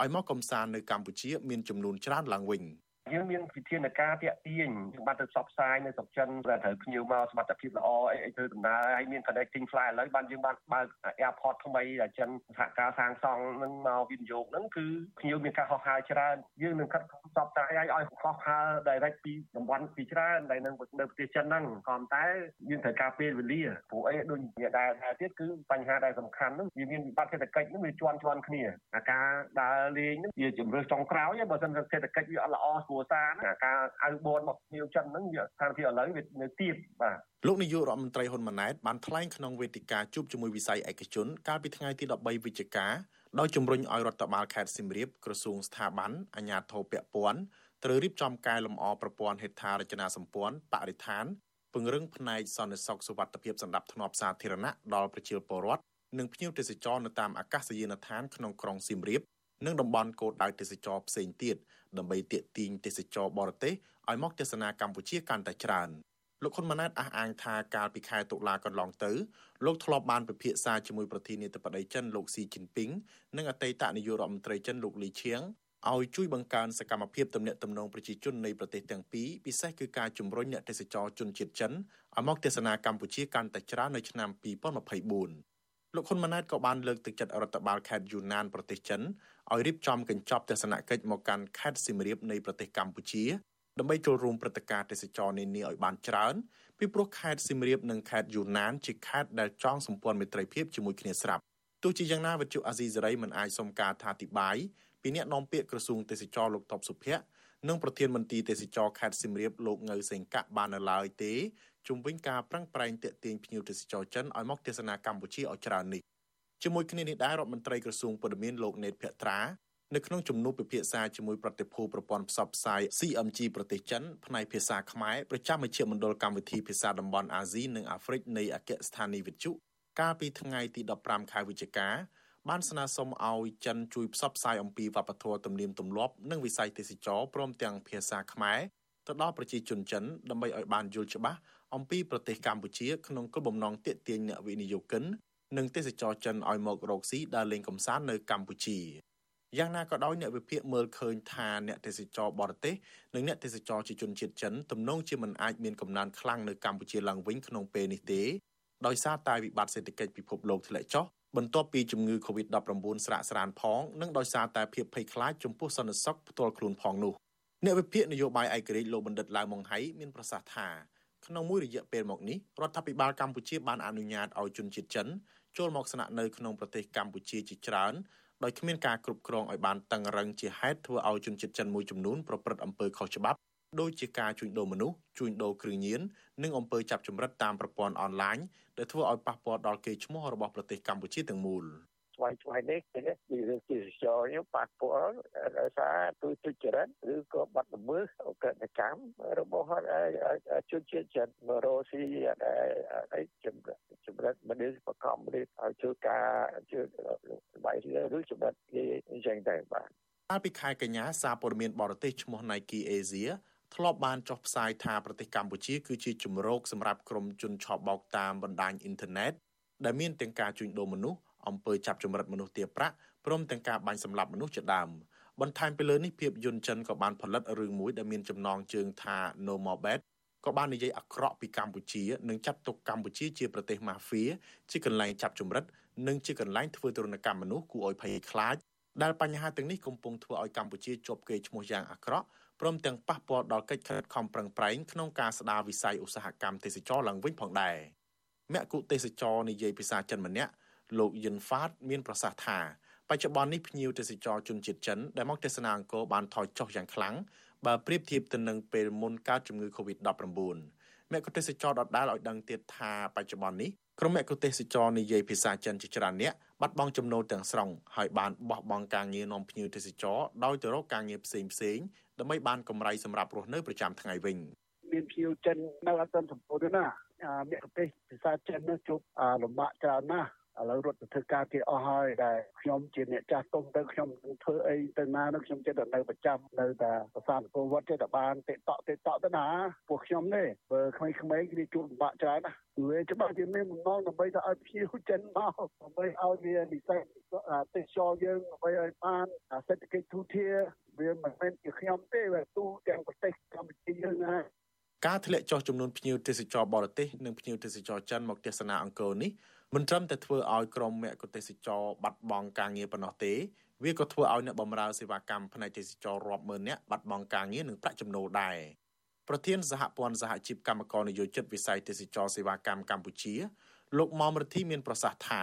ឲ្យមកកំសាន្តនៅកម្ពុជាមានចំនួនច្រើនឡើងវិញ។ យើងមានវិធានការតាក់ទាញយើងបានទៅផ្សព្វផ្សាយនៅស្រុកចិនដែលត្រូវភ្ញៀវមកសមត្ថភាពល្អអីអីធ្វើដំណើរហើយមាន connecting flight ឥឡូវបានយើងបានបើក airport ថ្មីដែលចិនសហការសាងសង់នឹងមកវិនិយោគហ្នឹងគឺភ្ញៀវមានការហោះហើរច្រើនយើងនឹងកាត់ផ្សព្វផ្សាយឲ្យឲ្យហោះហើរ direct ពីតំបន់ពីច្រើនដែលនៅនៅប្រទេសចិនហ្នឹងក៏តែយើងត្រូវការពេលវេលាព្រោះអីដូចជាដែលដែលទៀតគឺបញ្ហាដែលសំខាន់ហ្នឹងវាមានវិបត្តិសេដ្ឋកិច្ចហ្នឹងវាជាន់ជាន់គ្នាអាការដើរលេងហ្នឹងវាជំរឿសចុងក្រោយបើមិនសេដ្ឋកិច្ចវាអត់ល្អស្រួលសារណាការអៅបនមកភ្ញៀវចិនហ្នឹងវាស្ថានភាពឥឡូវវានៅទៀតបាទលោកនាយករដ្ឋមន្ត្រីហ៊ុនម៉ាណែតបានថ្លែងក្នុងវេទិកាជួបជាមួយវិស័យឯកជន កាលពីថ្ងៃទី13វិច្ឆិកាដោយជំរុញឲ្យរដ្ឋបាលខេត្តសៀមរាបក្រសួងស្ថាប័នអាជ្ញាធរពាក់ព័ន្ធត្រូវរៀបចំកែលម្អប្រព័ន្ធហេដ្ឋារចនាសម្ព័ន្ធបរិស្ថានពង្រឹងផ្នែកសន្តិសុខសុវត្ថិភាពសម្រាប់ធ្នាប់សាធារណៈដល់ប្រជាពលរដ្ឋនិងភ្ញៀវទេសចរនៅតាមអាកាសយានដ្ឋានក្នុងក្រុងសៀមរាប និងតំបន់គោលដៅទេសចរផ្សេងទៀតដើម្បីទាក់ទាញទេសចរបរទេសឲ្យមកទស្សនាកម្ពុជាកាន់តែច្រើនលោកហ៊ុនម៉ាណែតអះអាងថាកាលពីខែតុលាកន្លងទៅលោកធ្លាប់បានពិភាក្សាជាមួយប្រធានាធិបតីចិនលោកស៊ីជីនពីងនិងអតីតនាយករដ្ឋមន្ត្រីចិនលោកលីឈៀងឲ្យជួយបង្កើនសកម្មភាពទំនាក់ទំនងប្រជាជននៃប្រទេសទាំងពីរពិសេសគឺការជំរុញអ្នកទេសចរជនជាតិចិនឲ្យមកទស្សនាកម្ពុជាកាន់តែច្រើននៅឆ្នាំ2024 លោកហ៊ុនម៉ាណែតក៏បានលើកទឹកចិត្តរដ្ឋបាលខេត្តយូណានប្រទេសចិនឲ្យរៀបចំកញ្ចប់ទស្សនកិច្ចមកកាន់ខេត្តសៀមរាបនៃប្រទេសកម្ពុជាដើម្បីចូលរួមព្រឹត្តិការណ៍ទេសចរនានាឲ្យបានច្រើនពីព្រោះខេត្តសៀមរាបនិងខេត្តយូណានជាខេត្តដែលចងសម្ព័ន្ធមិត្តភាពជាមួយគ្នាស្រាប់ទោះជាយ៉ាងណាវិទ្យុអាស៊ីសេរីមិនអាចសុំការថាអធិប្បាយពីអ្នកនាំពាក្យក្រសួងទេសចរលោកតបសុភ័ក្រនិងប្រធានមន្ត្រីទេសចរខេត្តសៀមរាបលោកងៅសេងកាក់បាននៅឡើយទេ ជុំវិញការប្រឹងប្រែងទាក់ទាញភ្ញៀវទេសចរចិនឲ្យមកទស្សនាកម្ពុជាឲ្យច្រើននេះជាមួយគ្នានេះដែររដ្ឋមន្ត្រីក្រសួងព័ត៌មានលោកណេតភក្ត្រានៅក្នុងជំនួបពិភាក្សាជាមួយប្រតិភូប្រព័ន្ធផ្សព្វផ្សាយ CMG ប្រទេសចិនផ្នែកភាសាខ្មែរប្រចាំមជ្ឈមណ្ឌលកម្មវិធីភាសាតំបន់អាស៊ីនិងអាហ្វ្រិកនៃអគ្គស្ថានីយវិទ្យុកាលពីថ្ងៃទី15ខែវិច្ឆិកាបានស្នើសុំឲ្យចិនជួយផ្សព្វផ្សាយអំពីវប្បធម៌ទំនៀមទម្លាប់និងវិស័យទេសចរព្រមទាំងភាសាខ្មែរ ទៅដល់ប្រជាជនចិនដើម្បីឲ្យបានយល់ច្បាស់អំពីប្រទេសកម្ពុជាក្នុងគោលបំណងទាក់ទាញអ្នកវិនិយោគិននិងទេសចរចិនឲ្យមករកស៊ីដើរលេងកម្សាន្តនៅកម្ពុជាយ៉ាងណាក៏ដោយអ្នកវិភាគមើលឃើញថាអ្នកទេសចរបរទេសនិងអ្នកទេសចរជាជនជាតិចិនទំនងជាមិនអាចមានកំណើនខ្លាំងនៅកម្ពុជាឡើងវិញក្នុងពេលនេះទេដោយសារតែវិបត្តិសេដ្ឋកិច្ចពិភពលោកធ្លាក់ចុះបន្ទាប់ពីជំងឺ Covid-19 ស្រាកស្រានផងនិងដោយសារតែភាពភ័យខ្លាចចំពោះសន្តិសុខផ្ទាល់ខ្លួនផងនោះ អ្នកវិភាគនយោបាយឯករាជ្យលោកបណ្ឌិតឡាវម៉ុងហៃមានប្រសាសន៍ថាក្នុងមួយរយៈពេលមកនេះរដ្ឋាភិបាលកម្ពុជាបានអនុញ្ញាតឲ្យជនជាតិចិនចូលមកស្នាក់នៅក្នុងប្រទេសកម្ពុជាជាច្រើនដោយគ្មានការគ្រប់គ្រងឲ្យបានតឹងរឹងជាហេតុធ្វើឲ្យជនជាតិចិនមួយចំនួនប្រព្រឹត្តអំពើខុសច្បាប់ដូចជាការជួញដូរមនុស្សជួញដូរគ្រឿងញៀននិងអំពើចាប់ចម្រិតតាមប្រព័ន្ធអនឡាញដែលធ្វើឲ្យប៉ះពាល់ដល់កេរ្តិ៍ឈ្មោះរបស់ប្រទេសកម្ពុជាទាំងមូល ថ្មីថ្មីនេះគឺរឿងជាចរនេះប៉ះពាល់ដោយសារទុយទុច្ចរិតឬក៏បាត់ល្មើសអកតកម្មរបស់ជនជាតិចិនមករស់ស៊ីអីចម្ចម្រិតមនុស្សបកំនេះឲ្យជួយការជួយបាយឬចម្រិតគេអញ្ចឹងទៅបាទកាលពីខែកញ្ញាសារព័ត៌មានបរទេសឈ្មោះ Nike Asia ធ្លាប់បានចុះផ្សាយថាប្រទេសកម្ពុជាគឺជាជំរកសម្រាប់ក្រុមជនឆបោកតាមបណ្ដាញអ៊ីនធឺណិតដែលមានទាំងការជួញដូរមនុស្ស អំពើចាប់ចម្រិតមនុស្សទាបប្រាក់ព្រមទាំងការបាញ់សម្លាប់មនុស្សជាដើមបន្ថែមពីលើនេះភាពយន្តចិនក៏បានផលិតរឿងមួយដែលមានចំណងជើងថា No More Bad ក៏បាននិយាយអាក្រក់ពីកម្ពុជានិងចាត់ទុកកម្ពុជាជាប្រទេសម៉ាហ្វៀជាកន្លែងចាប់ចម្រិតនិងជាកន្លែងធ្វើទរណកម្មមនុស្សគួរឲ្យភ័យខ្លាចដែលបញ្ហាទាំងនេះកំពុងធ្វើឲ្យកម្ពុជាជាប់កេរ្តិ៍ឈ្មោះយ៉ាងអាក្រក់ព្រមទាំងប៉ះពាល់ដល់កិច្ចខិតខំប្រឹងប្រែងក្នុងការស្ដារវិស័យឧស្សាហកម្មទេសចរឡើងវិញផងដែរមគ្គុទេសចរនិយាយភាសាចិនម្នាក់ លោកយិនហ្វាត មានប្រសាសន៍ថាបច្ចុប្បន្ននេះភ្ញៀវទេសចរជនជាតិចិនដែលមកទស្សនាអង្គរបានថយចុះយ៉ាងខ្លាំងបើប្រៀបធៀបទៅនឹងពេលមុនកើតជំងឺ Covid-19 មគ្គុទេសចរដដាលឲ្យដឹងទៀតថាបច្ចុប្បន្ននេះក្រុមមគ្គុទេសចរនិយាយភាសាចិនជាច្រើនអ្នកបាត់បង់ចំណូលទាំងស្រុងហើយបានបោះបង់ការងារនាំភ្ញៀវទេសចរដោយទៅរកការងារផ្សេងផ្សេងដើម្បីបានកម្រៃសម្រាប់រស់នៅប្រចាំថ្ងៃវិញមានភ្ញៀវចិននៅអត់ទាន់សម្ពោធទេណាមគ្គុទេសភាសាចិននោះជួបលំបាកច្រើនណាស់ ឥឡូវរត់ទៅធ្វើការគេអស់ហើយដែលខ្ញុំជាអ្នកចាស់ទុំទៅខ្ញុំធ្វើអីទៅណានោះខ្ញុំចិត្តនៅប្រចាំនៅតែប្រសាទពលវត្តចិត្តតែបានតិតតតិតតទៅណាពួកខ្ញុំនេះបើក្មេងៗគេជួបលំបាកច្រើនណាវាច្បាស់ជាមានបំណងដើម្បីទៅឲ្យភ្ញៀវចិនមកដើម្បីឲ្យវានិស្សិតទេសចរយើងដើម្បីឲ្យបានសេដ្ឋកិច្ចទូធាវាមិនមែនជាខ្ញុំទេវាទូទាំងប្រទេសកម្ពុជាយើងណាការធ្លាក់ចុះចំនួនភ្ញៀវទេសចរបរទេសនិងភ្ញៀវទេសចរចិនមកទស្សនាអង្គរនេះ មិនត្រឹមតែធ្វើឲ្យក្រុមមគ្គុទេសចរបាត់បង់ការងារប៉ុណ្ណោះទេវាក៏ធ្វើឲ្យអ្នកបម្រើសេវាកម្មផ្នែកទេសចររាប់ម៉ឺននាក់បាត់បង់ការងារនិងប្រាក់ចំណូលដែរប្រធានសហព័ន្ធសហជីពកម្មករនយោជិតវិស័យទេសចរសេវាកម្មកម្ពុជាលោកមុំរទ្ធីមានប្រសាសន៍ថា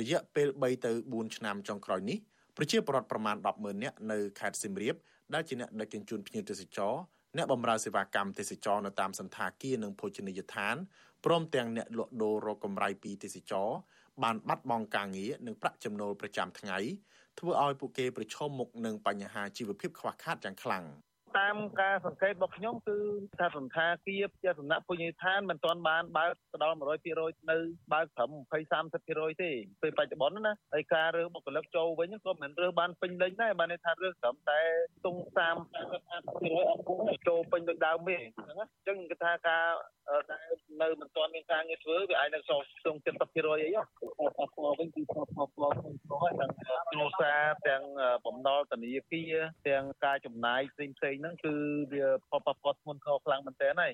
រយៈពេល3ទៅ4ឆ្នាំចុងក្រោយនេះប្រជាពលរដ្ឋប្រមាណ100000នាក់នៅខេត្តសៀមរាបដែលជាអ្នកដឹកជញ្ជូនភ្ញៀវទេសចរអ្នកបម្រើសេវាកម្មទេសចរនៅតាមសន្តាគារនិងភោជនីយដ្ឋាន ព្រមទាំងអ្នកលក់ដូររកកម្រៃពីទេសចរបានបាត់បង់ការងារនិងប្រាក់ចំណូលប្រចាំថ្ងៃធ្វើឲ្យពួកគេប្រឈមមុខនឹងបញ្ហាជីវភាពខ្វះខាតយ៉ាងខ្លាំង។ តាមការសង្កេតរបស់ខ្ញុំគឺថាសន្តាគារជាសំណាក់ពុញឋានមិនទាន់បានបើកទៅដល់100%នៅបើកត្រឹម20 30%ទេពេលបច្ចុប្បន្នណាហើយការរើសបុគ្គលិកចូលវិញក៏មិនរើសបានពេញលេញដែរបានន័យថារើសត្រឹមតែទុង30 50%អត់គួរចូលពេញដូចដើមទេអញ្ចឹងគេថាការដែលនៅមិនទាន់មានការងារធ្វើវាអាចនៅសល់ស្ទង់70%អីហ៎អត់ស្គាល់វិញគឺស្គាល់ស្គាល់ស្គាល់ទាំងគ្រួសារទាំងបំណុលធនាគារទាំងការចំណាយផ្សេងផ្សេងហ្នឹងគឺវាផលប៉ះពាល់ធ្ងន់ធ្ងរខ្លាំងមែនទែនហើយ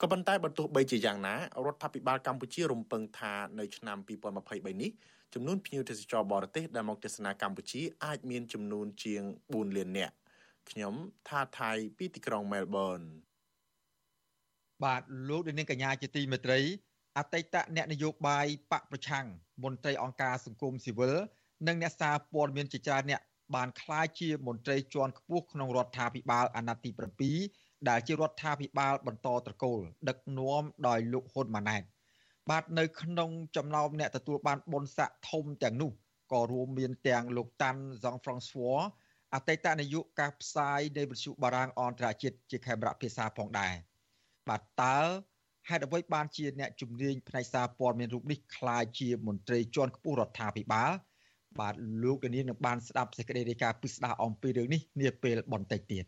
ក៏ប៉ុន្តែបើទោះបីជាយ៉ាងណារដ្ឋាភិបាលកម្ពុជារំពឹងថានៅឆ្នាំ2023នេះចំនួនភ្ញៀវទេសចរបរទេសដែលមកទស្សនាកម្ពុជាអាចមានចំនួនជាង4លាននាក់ខ្ញុំថាថៃពីទីក្រុងមែលប៊នបាទលោកនាងកញ្ញាជាទីមេត្រីអតីតអ្នកនយោបាយបកប្រឆាំងមន្ត្រីអង្គការសង្គមស៊ីវិលនិងអ្នកសារព័ត៌មានជាច្រើនអ្នក បានក្លាយជាមន្ត្រីជាន់ខ្ពស់ក្នុងរដ្ឋាភិបាលអាណត្តិទី7ដែលជារដ្ឋាភិបាលបន្តត្រកូលដឹកនាំដោយលោកហ៊ុនម៉ាណែតបាទនៅក្នុងចំណោមអ្នកទទួលបានបុណ្យស័ក្តិធំទាំងនោះក៏រួមមានទាំងលោកតាន់ហ្សងហ្វ្រង់ស្វ័រអតីតនាយកការផ្សាយនៃវិទ្យុបារាំងអន្តរជាតិជាខេមរៈភាសាផងដែរបាទតើហេតុអ្វីបានជាអ្នកជំនាញផ្នែកសារព័ត៌មានរូបនេះក្លាយជាមន្ត្រីជាន់ខ្ពស់រដ្ឋាភិបាល បាទលោកនាងនឹងបានស្ដាប់សេចក្តីរាយការណ៍ពិស្ដារអំពីរឿងនេះនាពេលបន្តិចទៀត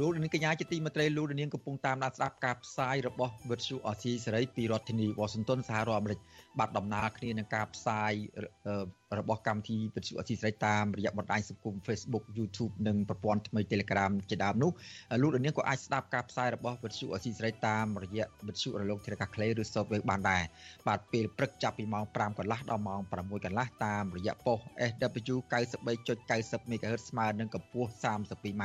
លោកនាងកញ្ញាជាទីមេត្រីលោកនាងកំពុងតាមដានស្ដាប់ការផ្សាយរបស់វិទ្យុអស៊ីសេរីពីរដ្ឋធានីវ៉ាស៊ីនតោនសហរដ្ឋអាមេរិកបាទដំណើរគ្នានឹងការផ្សាយរបស់កម្មវិធីវិទ្យុអស៊ីសេរីតាមរយៈបណ្ដាញសង្គម Facebook YouTube និងប្រព័ន្ធថ្មី Telegram ជាដើមនោះលោកនាងក៏អាចស្ដាប់ការផ្សាយរបស់វិទ្យុអស៊ីសេរីតាមរយៈវិទ្យុរលកធារកាសខ្លីឬ Software បានដែរបាទពេលព្រឹកចាប់ពីម៉ោង5កន្លះដល់ម៉ោង6កន្លះតាមរយៈប៉ុស SW 93.90 MHz ស្មើនឹងកម្ពស់ 32m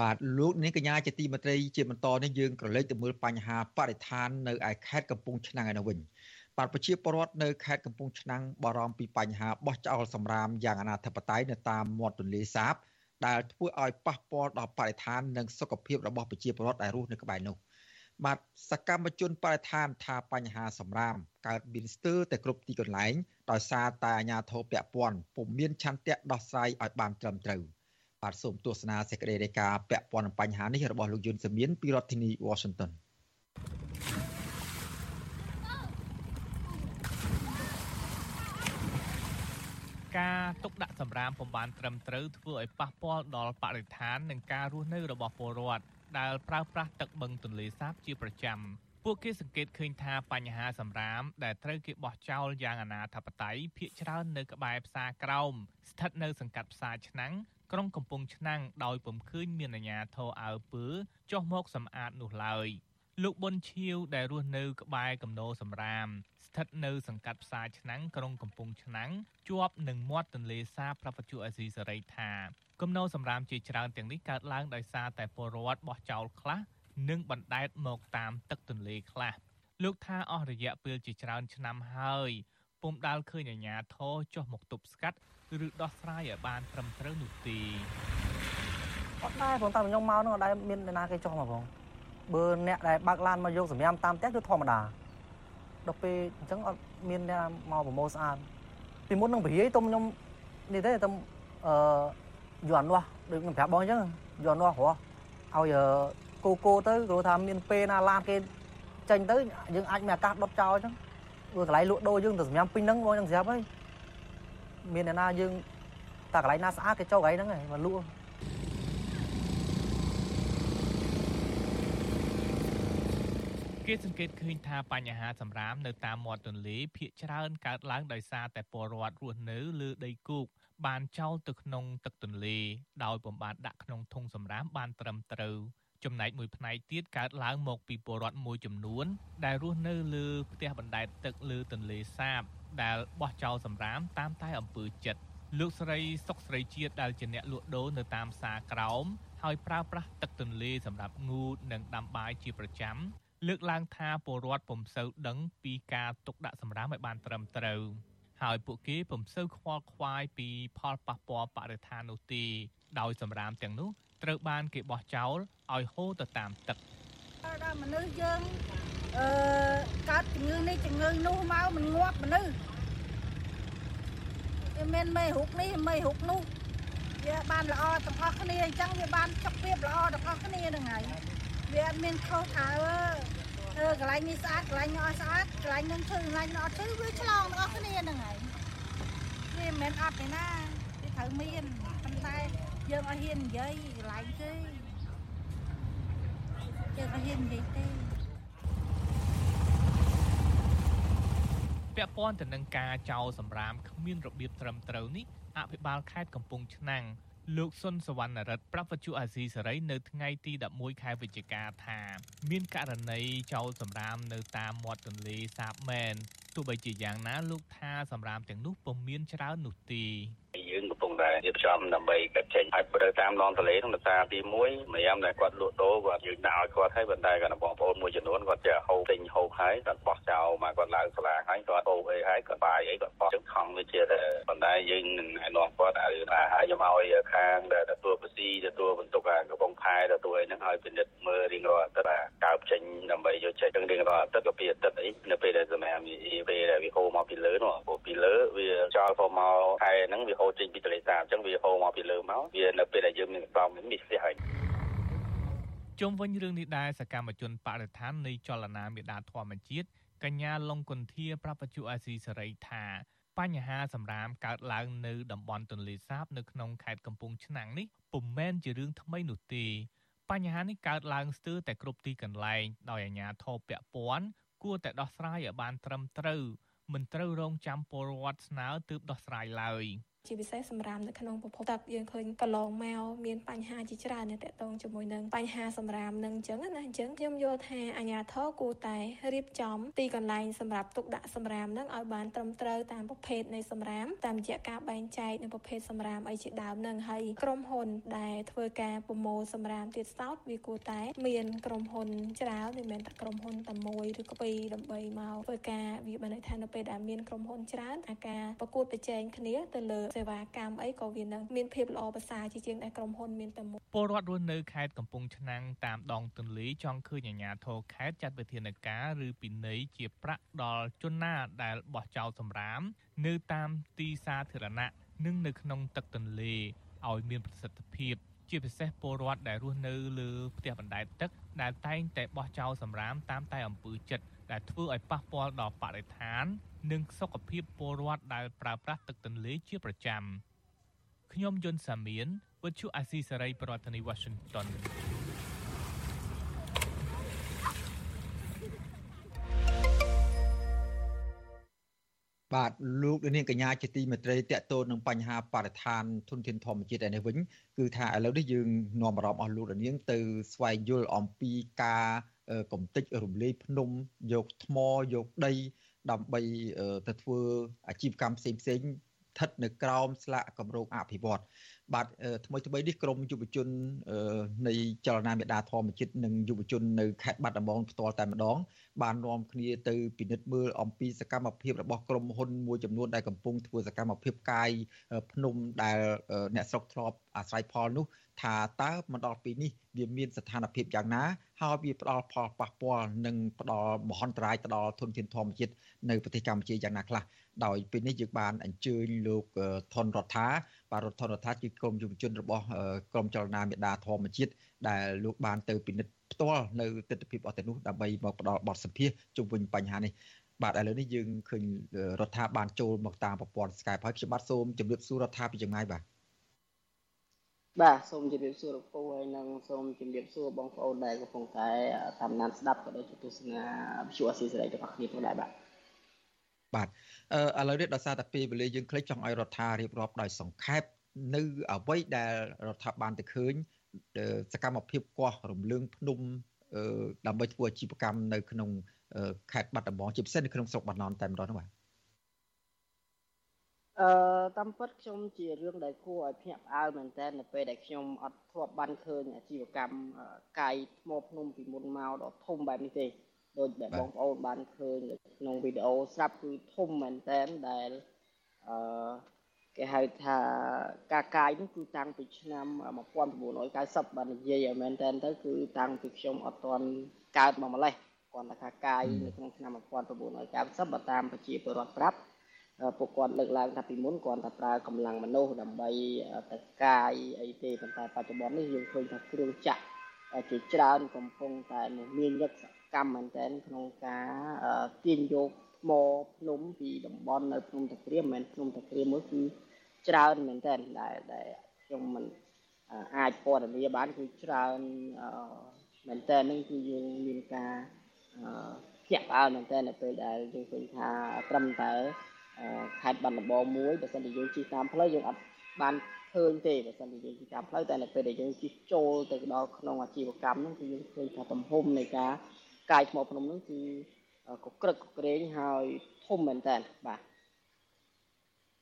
បាទលោកនាងកញ្ញាជាទីមេត្រីជាបន្តនេះយើងក្រឡេកទៅមើលបញ្ហាបរិស្ថាននៅឯខេត្តកំពង់ឆ្នាំងឯនោះវិញបាទប្រជាពលរដ្ឋនៅខេត្តកំពង់ឆ្នាំងបារម្ភពីបញ្ហាបោះចោលសម្រាមយ៉ាងអនាធិបតេយ្យនៅតាមមាត់ទន្លេសាប ដែលធ្វើឲ្យប៉ះពាល់ដល់បរិស្ថាននិងសុខភាពរបស់ប្រជាពលរដ្ឋដែលរស់នៅក្បែរនោះបាទសកម្មជនបរិស្ថានថាបញ្ហាសម្រាមកើតមានស្ទើរតែគ្រប់ទីកន្លែងដោយសារតែអាជ្ញាធរពាក់ព័ន្ធពុំមានឆន្ទៈដោះស្រាយឲ្យបានត្រឹមត្រូវ បាទសូមទស្សនាសេចក្តីរាយការណ៍ពាក់ព័ន្ធនឹងបញ្ហានេះរបស់លោកយុនសមៀនពីរដ្ឋធានី Washington ការទុកដាក់សម្រាមពុំបានត្រឹមត្រូវធ្វើឲ្យប៉ះពាល់ដល់បរិស្ថាននិងការរស់នៅរបស់ពលរដ្ឋដែលប្រើប្រាស់ទឹកបឹងទន្លេសាបជាប្រចាំពួកគេសង្កេតឃើញថាបញ្ហាសម្រាមដែលត្រូវគេបោះចោលយ៉ាងអនាធបត័យភាគច្រើននៅក្បែរផ្សារក្រោមស្ថិតនៅសង្កាត់ផ្សារឆ្នាំង ក្រុងកំពង់ឆ្នាំងដោយពុំឃើញមានអាជ្ញាធរអើពើចុះមកសម្អាតនោះឡើយលោកប៊ុនឈៀវដែលរស់នៅក្បែរកំណោសម្រាម ស្ថិតនៅសង្កាត់ផ្សារឆ្នាំងក្រុងកំពង់ឆ្នាំងជាប់នឹងមាត់ទន្លេសាបប្រពន្ធអេស៊ីសេរីថាគំនរសម្រាមជាច្រើនទាំងនេះកើតឡើងដោយសារតែពលរដ្ឋបោះចោលខ្លះនិងបណ្ដែតមកតាមទឹកទន្លេខ្លះលោកថាអស់រយៈពេលជាច្រើនឆ្នាំហើយ ពុំដាល់ឃើញអាជ្ញាធរចុះមកទប់ស្កាត់ឬដោះស្រាយឲ្យបានត្រឹមត្រូវនោះទេអត់ដែរបងតាមខ្ញុំមកនោះអត់ដែរមានអ្នកណាគេចុះមកបងបើអ្នកដែលបើកឡានមកយកសម្រាមតាមផ្ទះគឺធម្មតាដល់ពេលអញ្ចឹងអត់មានអ្នកមកប្រមូលស្អាតពីមុននឹងព្រាយទុំខ្ញុំនេះទេទុំអឺយន់នោះដូចខ្ញុំប្រាប់បងអញ្ចឹងយន់នោះព្រោះឲ្យគោគោទៅព្រោះថាមានពេលណាឡានគេចេញទៅយើងអាចមានឱកាសដុតចោលអញ្ចឹងព្រោះ កន្លែងលក់ដូរយើងទៅសម្រាប់ពេញហ្នឹងបងអញ្ចឹងស្រាប់ហើយមានអ្នកណាយើងតែកន្លែងណាស្អាតគេចូលកន្លែងហ្នឹងហើយមកលក់គេសង្កេតឃើញថាបញ្ហាសម្រាមនៅតាមមាត់ទន្លេភាគច្រើនកើតឡើងដោយសារតែពលរដ្ឋរស់នៅលើដីគោកបានចោលទៅក្នុងទឹកទន្លេដោយពំបានដាក់ក្នុងធុងសម្រាមបានត្រឹមត្រូវ ចំណែកមួយផ្នែកទៀតកើតឡើងមកពីពលរដ្ឋមួយចំនួន ដែលរស់នៅលើផ្ទះបណ្ដែតទឹកលើទន្លេសាប ដែលបោះចោលសម្រាមតាមតែអំពើចិត្តលោកស្រីសុកស្រីជាតិដែលជាអ្នកលក់ដូរនៅតាមផ្សារក្រោមហើយប្រើប្រាស់ទឹកទន្លេសម្រាប់ងូតនិងដាំបាយជាប្រចាំលើកឡើងថាពលរដ្ឋពុំសូវដឹងពីការទុកដាក់សម្រាមឲ្យបានត្រឹមត្រូវហើយពួកគេពុំសូវខ្វល់ខ្វាយពីផលប៉ះពាល់បរិស្ថាននោះទេ ដោយសម្រាមទាំងនោះត្រូវបានគេបោះចោលឲ្យហូរទៅតាមទឹកដល់មនុស្សយើងអឺកើតជំងឺនេះជំងឺនោះមកមិនងាប់មនុស្សវាមានមេរុកនេះមេរុកនោះវាបានល្អទាំងអស់គ្នាអញ្ចឹងវាបានចុកពីបល្អទាំងអស់គ្នាហ្នឹងហើយវាអត់មានខុសថាអឺកន្លែងនេះស្អាតកន្លែងនេះអត់ស្អាតកន្លែងនឹងឈឺកន្លែងនោះអត់ឈឺវាឆ្លងទាំងអស់គ្នាហ្នឹងហើយវាមិនមែនអត់ទេណាវាត្រូវមានប៉ុន្តែ យើងអត់ហ៊ាននិយាយកន្លែងទេយើងអត់ហ៊ាននិយាយទេពាក់ព័ន្ធទៅនឹងការចោលសម្រាមគ្មានរបៀបត្រឹមត្រូវនេះអភិបាលខេត្តកំពង់ឆ្នាំងលោកសុនសវណ្ណរិទ្ធប្រាប់វិទ្យុអាស៊ីសេរីនៅថ្ងៃទី11ខែវិច្ឆិកាថា មានករណីចោលសម្រាមនៅតាមមាត់ទន្លេសាបមែនទោះបីជាយ៉ាងណាលោកថាសម្រាមទាំងនោះពុំមានច្រើននោះទេ យើងកំពុងតែរៀបចំដើម្បីកាត់ចេញហើយទៅតាមដងទន្លេក្នុងតាទី1ម្យ៉ាងដែលគាត់លក់ដូរគាត់យើងដាក់ឲ្យគាត់ហើយប៉ុន្តែគាត់បងប្អូនមួយចំនួនគាត់ចេះហូបទិញហូបហើយគាត់បោះចោលមកគាត់ឡើងស្លាកហើយគាត់ហូបអីហើយគាត់បាយអីគាត់បោះចឹងខំវាជាតែប៉ុន្តែយើងនឹងឲ្យនាំគាត់ឲ្យឲ្យខ្ញុំឲ្យខាងដែលទទួលបស៊ីទទួលបន្ទុកកំពង់ផែទទួលអីហ្នឹងឲ្យពិនិត្យមើលរៀងរាល់អាទិត្យកើបចេញដើម្បីយកចេញរៀងរាល់អាទិត្យក៏ពីអាទិត្យអីនៅពេលដែលសម្រាប់ពេលដែលវាហូរមកពីលើនោះពីលើវាចោលទៅមកខែហ្នឹងវាហូរចេញពីទន្លេសាបអញ្ចឹងវាហូរមកពីលើមកវានៅពេលដែលយើងមានកំមានផ្ទះហើយជុំវិញរឿងនេះដែរសកម្មជនបរិស្ថាននៃចលនាមេដាធម្មជាតិកញ្ញាលងគុន្ធាប្រពន្ធអាស៊ីសេរីថាបញ្ហាសម្រាមកើតឡើងនៅតំបន់ទន្លេសាបនៅក្នុងខេត្តកំពង់ឆ្នាំងនេះពុំមែនជារឿងថ្មីនោះទេបញ្ហានេះកើតឡើងស្ទើរតែគ្រប់ទីកន្លែងដោយអាជ្ញាធរពាក់ព័ន្ធគួរតែដោះស្រាយឲ្យបានត្រឹមត្រូវមិនត្រូវរងចាំពលរដ្ឋស្នើទើបដោះស្រាយឡើយ។ ជាពិសេសសម្រាប់នៅក្នុងប្រភពទឹកយើងឃើញកន្លងមកមានបញ្ហាជាច្រើននៅតកតងជាមួយនឹងបញ្ហាសម្រាមនឹងអញ្ចឹងណាអញ្ចឹងខ្ញុំយល់ថាអាជ្ញាធរគួរតែរៀបចំទីកន្លែងសម្រាប់ទុកដាក់សម្រាមនឹងឲ្យបានត្រឹមត្រូវតាមប្រភេទនៃសម្រាមតាមរយៈការបែងចែកនៅប្រភេទសម្រាមអីជាដើមនឹងហើយក្រុមហ៊ុនដែលធ្វើការប្រមូលសម្រាមទៀតសោតវាគួរតែមានក្រុមហ៊ុនច្រើនមិនមែនតែក្រុមហ៊ុនតែមួយឬក៏ពីរដើម្បីមកធ្វើការវាបានន័យថានៅពេលដែលមានក្រុមហ៊ុនច្រើនអាការប្រកួតប្រជែងគ្នាទៅលើសេវាកម្មអីក៏វានឹងមានភាពល្អប្រសើរជាជាងដែលក្រុមហ៊ុនមានតែមួយពលរដ្ឋរស់នៅខេត្តកំពង់ឆ្នាំងតាមដងទន្លេចង់ឃើញអាជ្ញាធរខេត្តចាត់វិធានការឬពិន័យជាប្រាក់ដល់ជនណាដែលបោះចោលសម្រាម នៅតាមទីសាធារណៈនិងនៅក្នុងទឹកទន្លេឲ្យមានប្រសិទ្ធភាពជាពិសេសពលរដ្ឋដែលរស់នៅលើផ្ទះបណ្ដែតទឹកដែលតែងតែបោះចោលសម្រាមតាមតែអំពើចិត្តដែលធ្វើឲ្យប៉ះពាល់ដល់បរិស្ថាន និងសុខភាពពលរដ្ឋដែលប្រើប្រាស់ទឹកទន្លេជាប្រចាំខ្ញុំយុនសាមៀនវិទ្យុអាស៊ីសេរីប្រធានាធិបតី Washington បាទលោកនាងកញ្ញាជាទីមេត្រីតកតូននឹងបញ្ហាបរិស្ថានធនធានធម្មជាតិឯនេះវិញគឺថាឥឡូវនេះយើងនាំអារម្មណ៍អស់លោកនាងទៅស្វែងយល់អំពីការកំទេចរំលាយភ្នំយកថ្មយកដី ដើម្បីទៅធ្វើអាជីវកម្មផ្សេងផ្សេងស្ថិតនៅក្រោមស្លាកគម្រោងអភិវឌ្ឍ បាទថ្មីថ្មីនេះក្រមយុវជននៃចលនាមេដាធម្មជាតិនិងយុវជននៅខេត្តបាត់ដំបងផ្ទាល់តែម្ដង បាននាំគ្នាទៅពិនិត្យមើលអំពីសកម្មភាពរបស់ក្រុមហ៊ុនមួយចំនួនដែលកំពុងធ្វើសកម្មភាពកាយភ្នំដែលអ្នកស្រុកធ្លាប់អាស្រ័យផលនោះថាតើមកដល់ពេលនេះវាមានស្ថានភាពយ៉ាងណាហើយវាផ្ដល់ផលប៉ះពាល់និងផ្ដល់មហន្តរាយទៅដល់ធនធានធម្មជាតិនៅប្រទេសកម្ពុជាយ៉ាងណាខ្លះ ដោយពេលនេះយើងបានអញ្ជើញលោកថនរដ្ឋាបាទរដ្ឋថនរដ្ឋាជាក្រុមយុវជនរបស់ក្រុមចលនាមេដាធម្មជាតិដែលលោកបានទៅពិនិត្យផ្ទាល់នៅទស្សនវិជ្ជាអស់ទៅនោះដើម្បីមកផ្ដល់បទសម្ភាសជុំវិញបញ្ហានេះបាទឥឡូវនេះយើងឃើញរដ្ឋាបានចូលមកតាមប្រព័ន្ធ Skype ហើយខ្ញុំបាទសូមជម្រាបសួររដ្ឋាពីចម្ងាយបាទបាទសូមជម្រាបសួរលោកពូហើយនិងសូមជម្រាបសួរបងប្អូនដែលកំពុងតែតាមដានស្ដាប់ក៏ដូចជាទស្សនាវិទ្យុអស៊ីសេរីរបស់គ្នាផងដែរបាទបាទអឺ ឥឡូវនេះដោយសារតែពេលវេលាយើងខ្លីចង់ឲ្យរដ្ឋារៀបរាប់ដោយសង្ខេបនៅអ្វីដែលរដ្ឋាបានទៅឃើញសកម្មភាពគាស់រំលើងភ្នំដើម្បីធ្វើអាជីវកម្មនៅក្នុងខេត្តបាត់ដំបងជាពិសេសនៅក្នុងស្រុកបាណន់តែម្ដងនោះបាទអឺតាមពិតខ្ញុំជារឿងដែលគួរឲ្យភ្ញាក់ផ្អើលមែនតើនៅពេលដែលខ្ញុំអត់ធ្លាប់បានឃើញអាជីវកម្មកាយថ្មភ្នំពីមុនមកដល់ធំបែបនេះទេ ដូចដែលបងប្អូនបានឃើញក្នុងវីដេអូស្រាប់គឺធំមែនតើដែលអឺគេហៅថាការកាយនោះគឺតាំងពីឆ្នាំ1990បាននិយាយឲ្យមែនតើទៅគឺតាំងពីខ្ញុំអត់ទាន់កើតមកម្លេះគាត់ថាកាយនៅក្នុងឆ្នាំ1990បើតាមប្រជាពលរដ្ឋប្រាប់ពួកគាត់លើកឡើងថាពីមុនគាត់តែប្រើកម្លាំងមនុស្សដើម្បីទៅកាយអីទេប៉ុន្តែបច្ចុប្បន្ននេះយើងឃើញថាគ្រឿងចាក់ជាច្រើនកំពុងតែមានយកស កម្មមែនទែនក្នុងការទាញយកថ្មភ្នំពីតំបន់នៅភ្នំតាក្រៀមមិនមែនភ្នំតាក្រៀមមួយគឺច្រើនមែនទែនដែលដែលខ្ញុំមិនអាចពណ៌នាបានគឺច្រើនមែនតើនឹងគឺយើងមានការភ្ញាក់ផ្អើលមែនតើនៅពេលដែលយើងឃើញថាត្រឹមតែខេត្តបាត់ដំបងមួយបើសិនជាយើងជិះតាមផ្លូវយើងអត់បានឃើញទេបើសិនជាយើងជិះតាមផ្លូវតែនៅពេលដែលយើងជិះចូលទៅដល់ក្នុងអាជីវកម្មហ្នឹងគឺយើងឃើញថាទំហំនៃការ កាយថ្មភ្នំហ្នឹងគឺកក្រឹកកក្រែងហើយធំមែនតើបាទ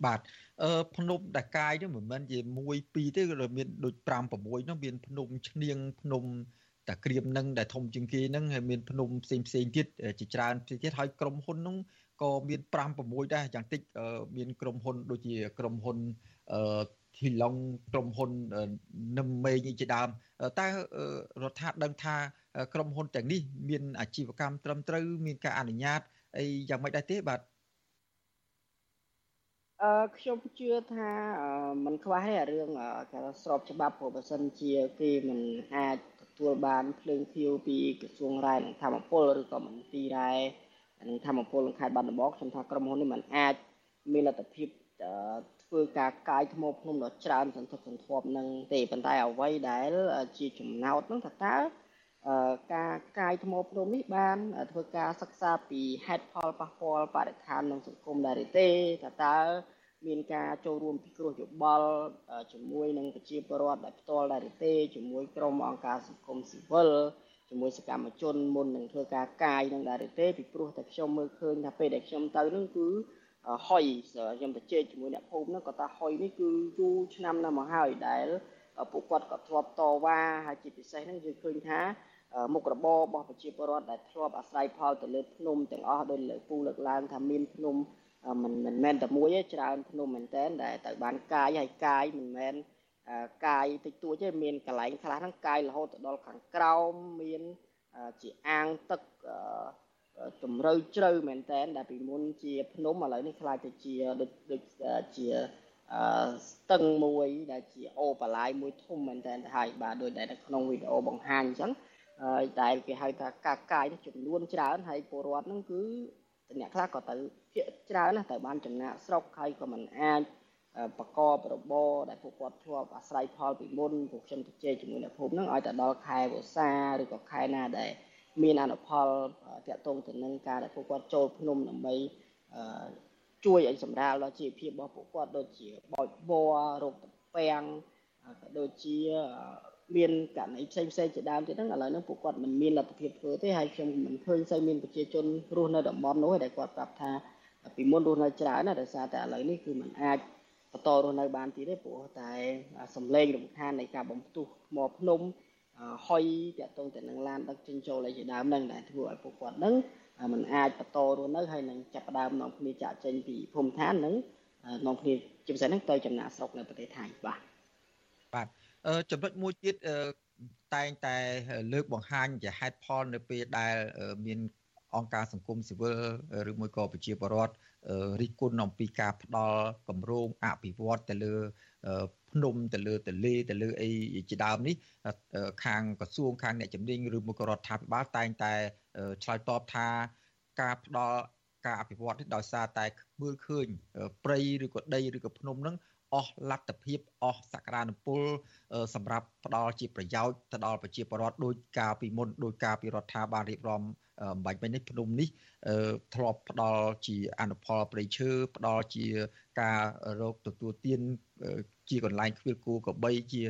បាទអឺភ្នំដែលកាយនេះមិនមែនជា1 2ទេគឺមានដូច5 6នោះមានភ្នំឈ្នៀងភ្នំតាក្រៀមនឹងដែលធំជាងគេនឹងហើយមានភ្នំផ្សេងផ្សេងទៀតជាច្រើនផ្សេងទៀតហើយក្រុមហ៊ុននោះក៏មាន5 6ដែរយ៉ាងតិចមានក្រុមហ៊ុនដូចជាក្រុមហ៊ុន អឺធីឡុងក្រុមហ៊ុននឹមមេងជាដើមតើរដ្ឋាភិបាលដឹងថាក្រុមហ៊ុនទាំងនេះមានអាជីវកម្មត្រឹមត្រូវមានការអនុញ្ញាតអីយ៉ាងម៉េចដែរទេបាទអឺខ្ញុំជឿថាมันខ្វះទេអារឿងគេស្របច្បាប់ព្រោះបើសិនជាគេមិនអាចទទួលបានភ្លើងភៀវពីក្រសួងរ៉ែនិងធម្មពលឬក៏មន្ទីររ៉ែនិងធម្មពលក្នុងខេត្តបាត់ដំបងខ្ញុំថាក្រុមហ៊ុននេះมันអាចមានលទ្ធភាព ធ្វើការកាយថ្មភ្នំដ៏ច្រើនសន្ធឹកសន្ធាប់នឹងទេប៉ុន្តែអ្វីដែលជាចំណោទនោះថាតើការកាយថ្មភ្នំនេះបានធ្វើការសិក្សាពីហេតុផលប៉ះពាល់បរិស្ថាននិងសង្គមដែរទេតើតើមានការចូលរួមពិគ្រោះយោបល់ជាមួយនឹងប្រជាពលរដ្ឋដែលផ្ទាល់ដែរទេជាមួយក្រុមអង្គការសង្គមស៊ីវិលជាមួយសកម្មជនមុននឹងធ្វើការកាយនឹងដែរទេពីព្រោះតែខ្ញុំមើលឃើញថាពេលដែលខ្ញុំទៅនឹងគឺ ហុយខ្ញុំទៅជែកជាមួយអ្នកភូមិហ្នឹងគាត់ថាហុយនេះគឺយូរឆ្នាំណាស់មកហើយដែលពួកគាត់ក៏ធ្លាប់តវ៉ាហើយជាពិសេសហ្នឹងយើងឃើញថាមុខរបររបស់ប្រជាពលរដ្ឋដែលធ្លាប់អាស្រ័យផលទៅលើភ្នំទាំងអស់ដោយលើពូលើកឡើងថាមានភ្នំមិនមិនមែនតែមួយទេច្រើនភ្នំមែនតើដែលទៅបានកាយហើយកាយមិនមែនកាយតិចតួចទេមានកន្លែងខ្លះហ្នឹងកាយរហូតទៅដល់ខាងក្រោមមានជាអាងទឹក ជំរៅជ្រៅមែនតើដែលពីមុនជាភ្នំឥឡូវនេះខ្លាចទៅជាដូចដូចជាស្ទឹងមួយដែលជាអូបលាយមួយធំមែនតើហើយបាទដោយដែលនៅក្នុងវីដេអូបង្ហាញអញ្ចឹងហើយដែលគេហៅថាកាកាយចំនួនច្រើនហើយពលរដ្ឋហ្នឹងគឺអ្នកខ្លះក៏ទៅភាកច្រើនណាស់ទៅបានចំណាក់ស្រុកហើយក៏មិនអាចបកបរបរដែលពួកគាត់ធ្លាប់អាស្រ័យផលពីមុនពួកខ្ញុំទៅជែកជាមួយអ្នកភូមិហ្នឹងឲ្យតែដល់ខែវស្សាឬក៏ខែណាដែល មានអនុផលតាក់ទងទៅនឹងការដែលពួកគាត់ចូលភ្នំដើម្បីជួយឲ្យសម្រាលដល់ជីវភាពរបស់ពួកគាត់ដូចជាបោចវររោគត្រពាំងក៏ដូចជាមានករណីផ្សេងផ្សេងជាដើមទៀតហ្នឹងឥឡូវហ្នឹងពួកគាត់មិនមានលទ្ធភាពធ្វើទេហើយខ្ញុំមិនឃើញសូវមានប្រជាជនរស់នៅតំបន់នោះទេដែលគាត់ប្រាប់ថាពីមុនរស់នៅច្រើនណាស់ដោយសារតែឥឡូវនេះគឺมันអាចបន្តរស់នៅបានទៀតទេព្រោះតែសំឡេងរំខាននៃការបំផ្ទុះថ្មភ្នំ ហុយតាក់ទងទៅនឹងឡានដឹកជញ្ជូនអីជាដើមហ្នឹងដែលធ្វើឲ្យពួកគាត់ហ្នឹងมันអាចបន្តរស់នៅហើយនឹងចាប់ផ្ដើមនាំគ្នាចាក់ចេញពីភូមិឋាននឹងនាំគ្នាជាពិសេសហ្នឹងទៅចំណាក់ស្រុកនៅប្រទេសថៃបាទបាទចំណុចមួយទៀតតែងតែលើកបង្ហាញជាហេតុផលនៅពេលដែលមានអង្គការសង្គមស៊ីវិលឬមួយក៏ប្រជាពលរដ្ឋរិះគន់អំពីការផ្ដល់គម្រោងអភិវឌ្ឍទៅលើ ភ្នំទៅលើទលេទៅលើអីជាដើមនេះខាងក្រសួងខាងអ្នកជំនាញឬមួយក៏រដ្ឋាភិបាលតែងតែឆ្លើយតបថាការផ្ដល់ការអភិវឌ្ឍនេះដោយសារតែមើលឃើញព្រៃឬក៏ដីឬក៏ភ្នំនឹងអស់លទ្ធភាពអស់សក្តានុពលសម្រាប់ផ្ដល់ជាប្រយោជន៍ទៅដល់ប្រជាពលរដ្ឋដោយការពីមុនដោយការពីរដ្ឋាភិបាលរៀបចំបាច់មិញនេះភ្នំនេះធ្លាប់ផ្ដល់ជាអនុផលប្រៃឈើផ្ដល់ជាការរកទទួលទាន ជាកន្លែងខ្វៀលគូកបីជា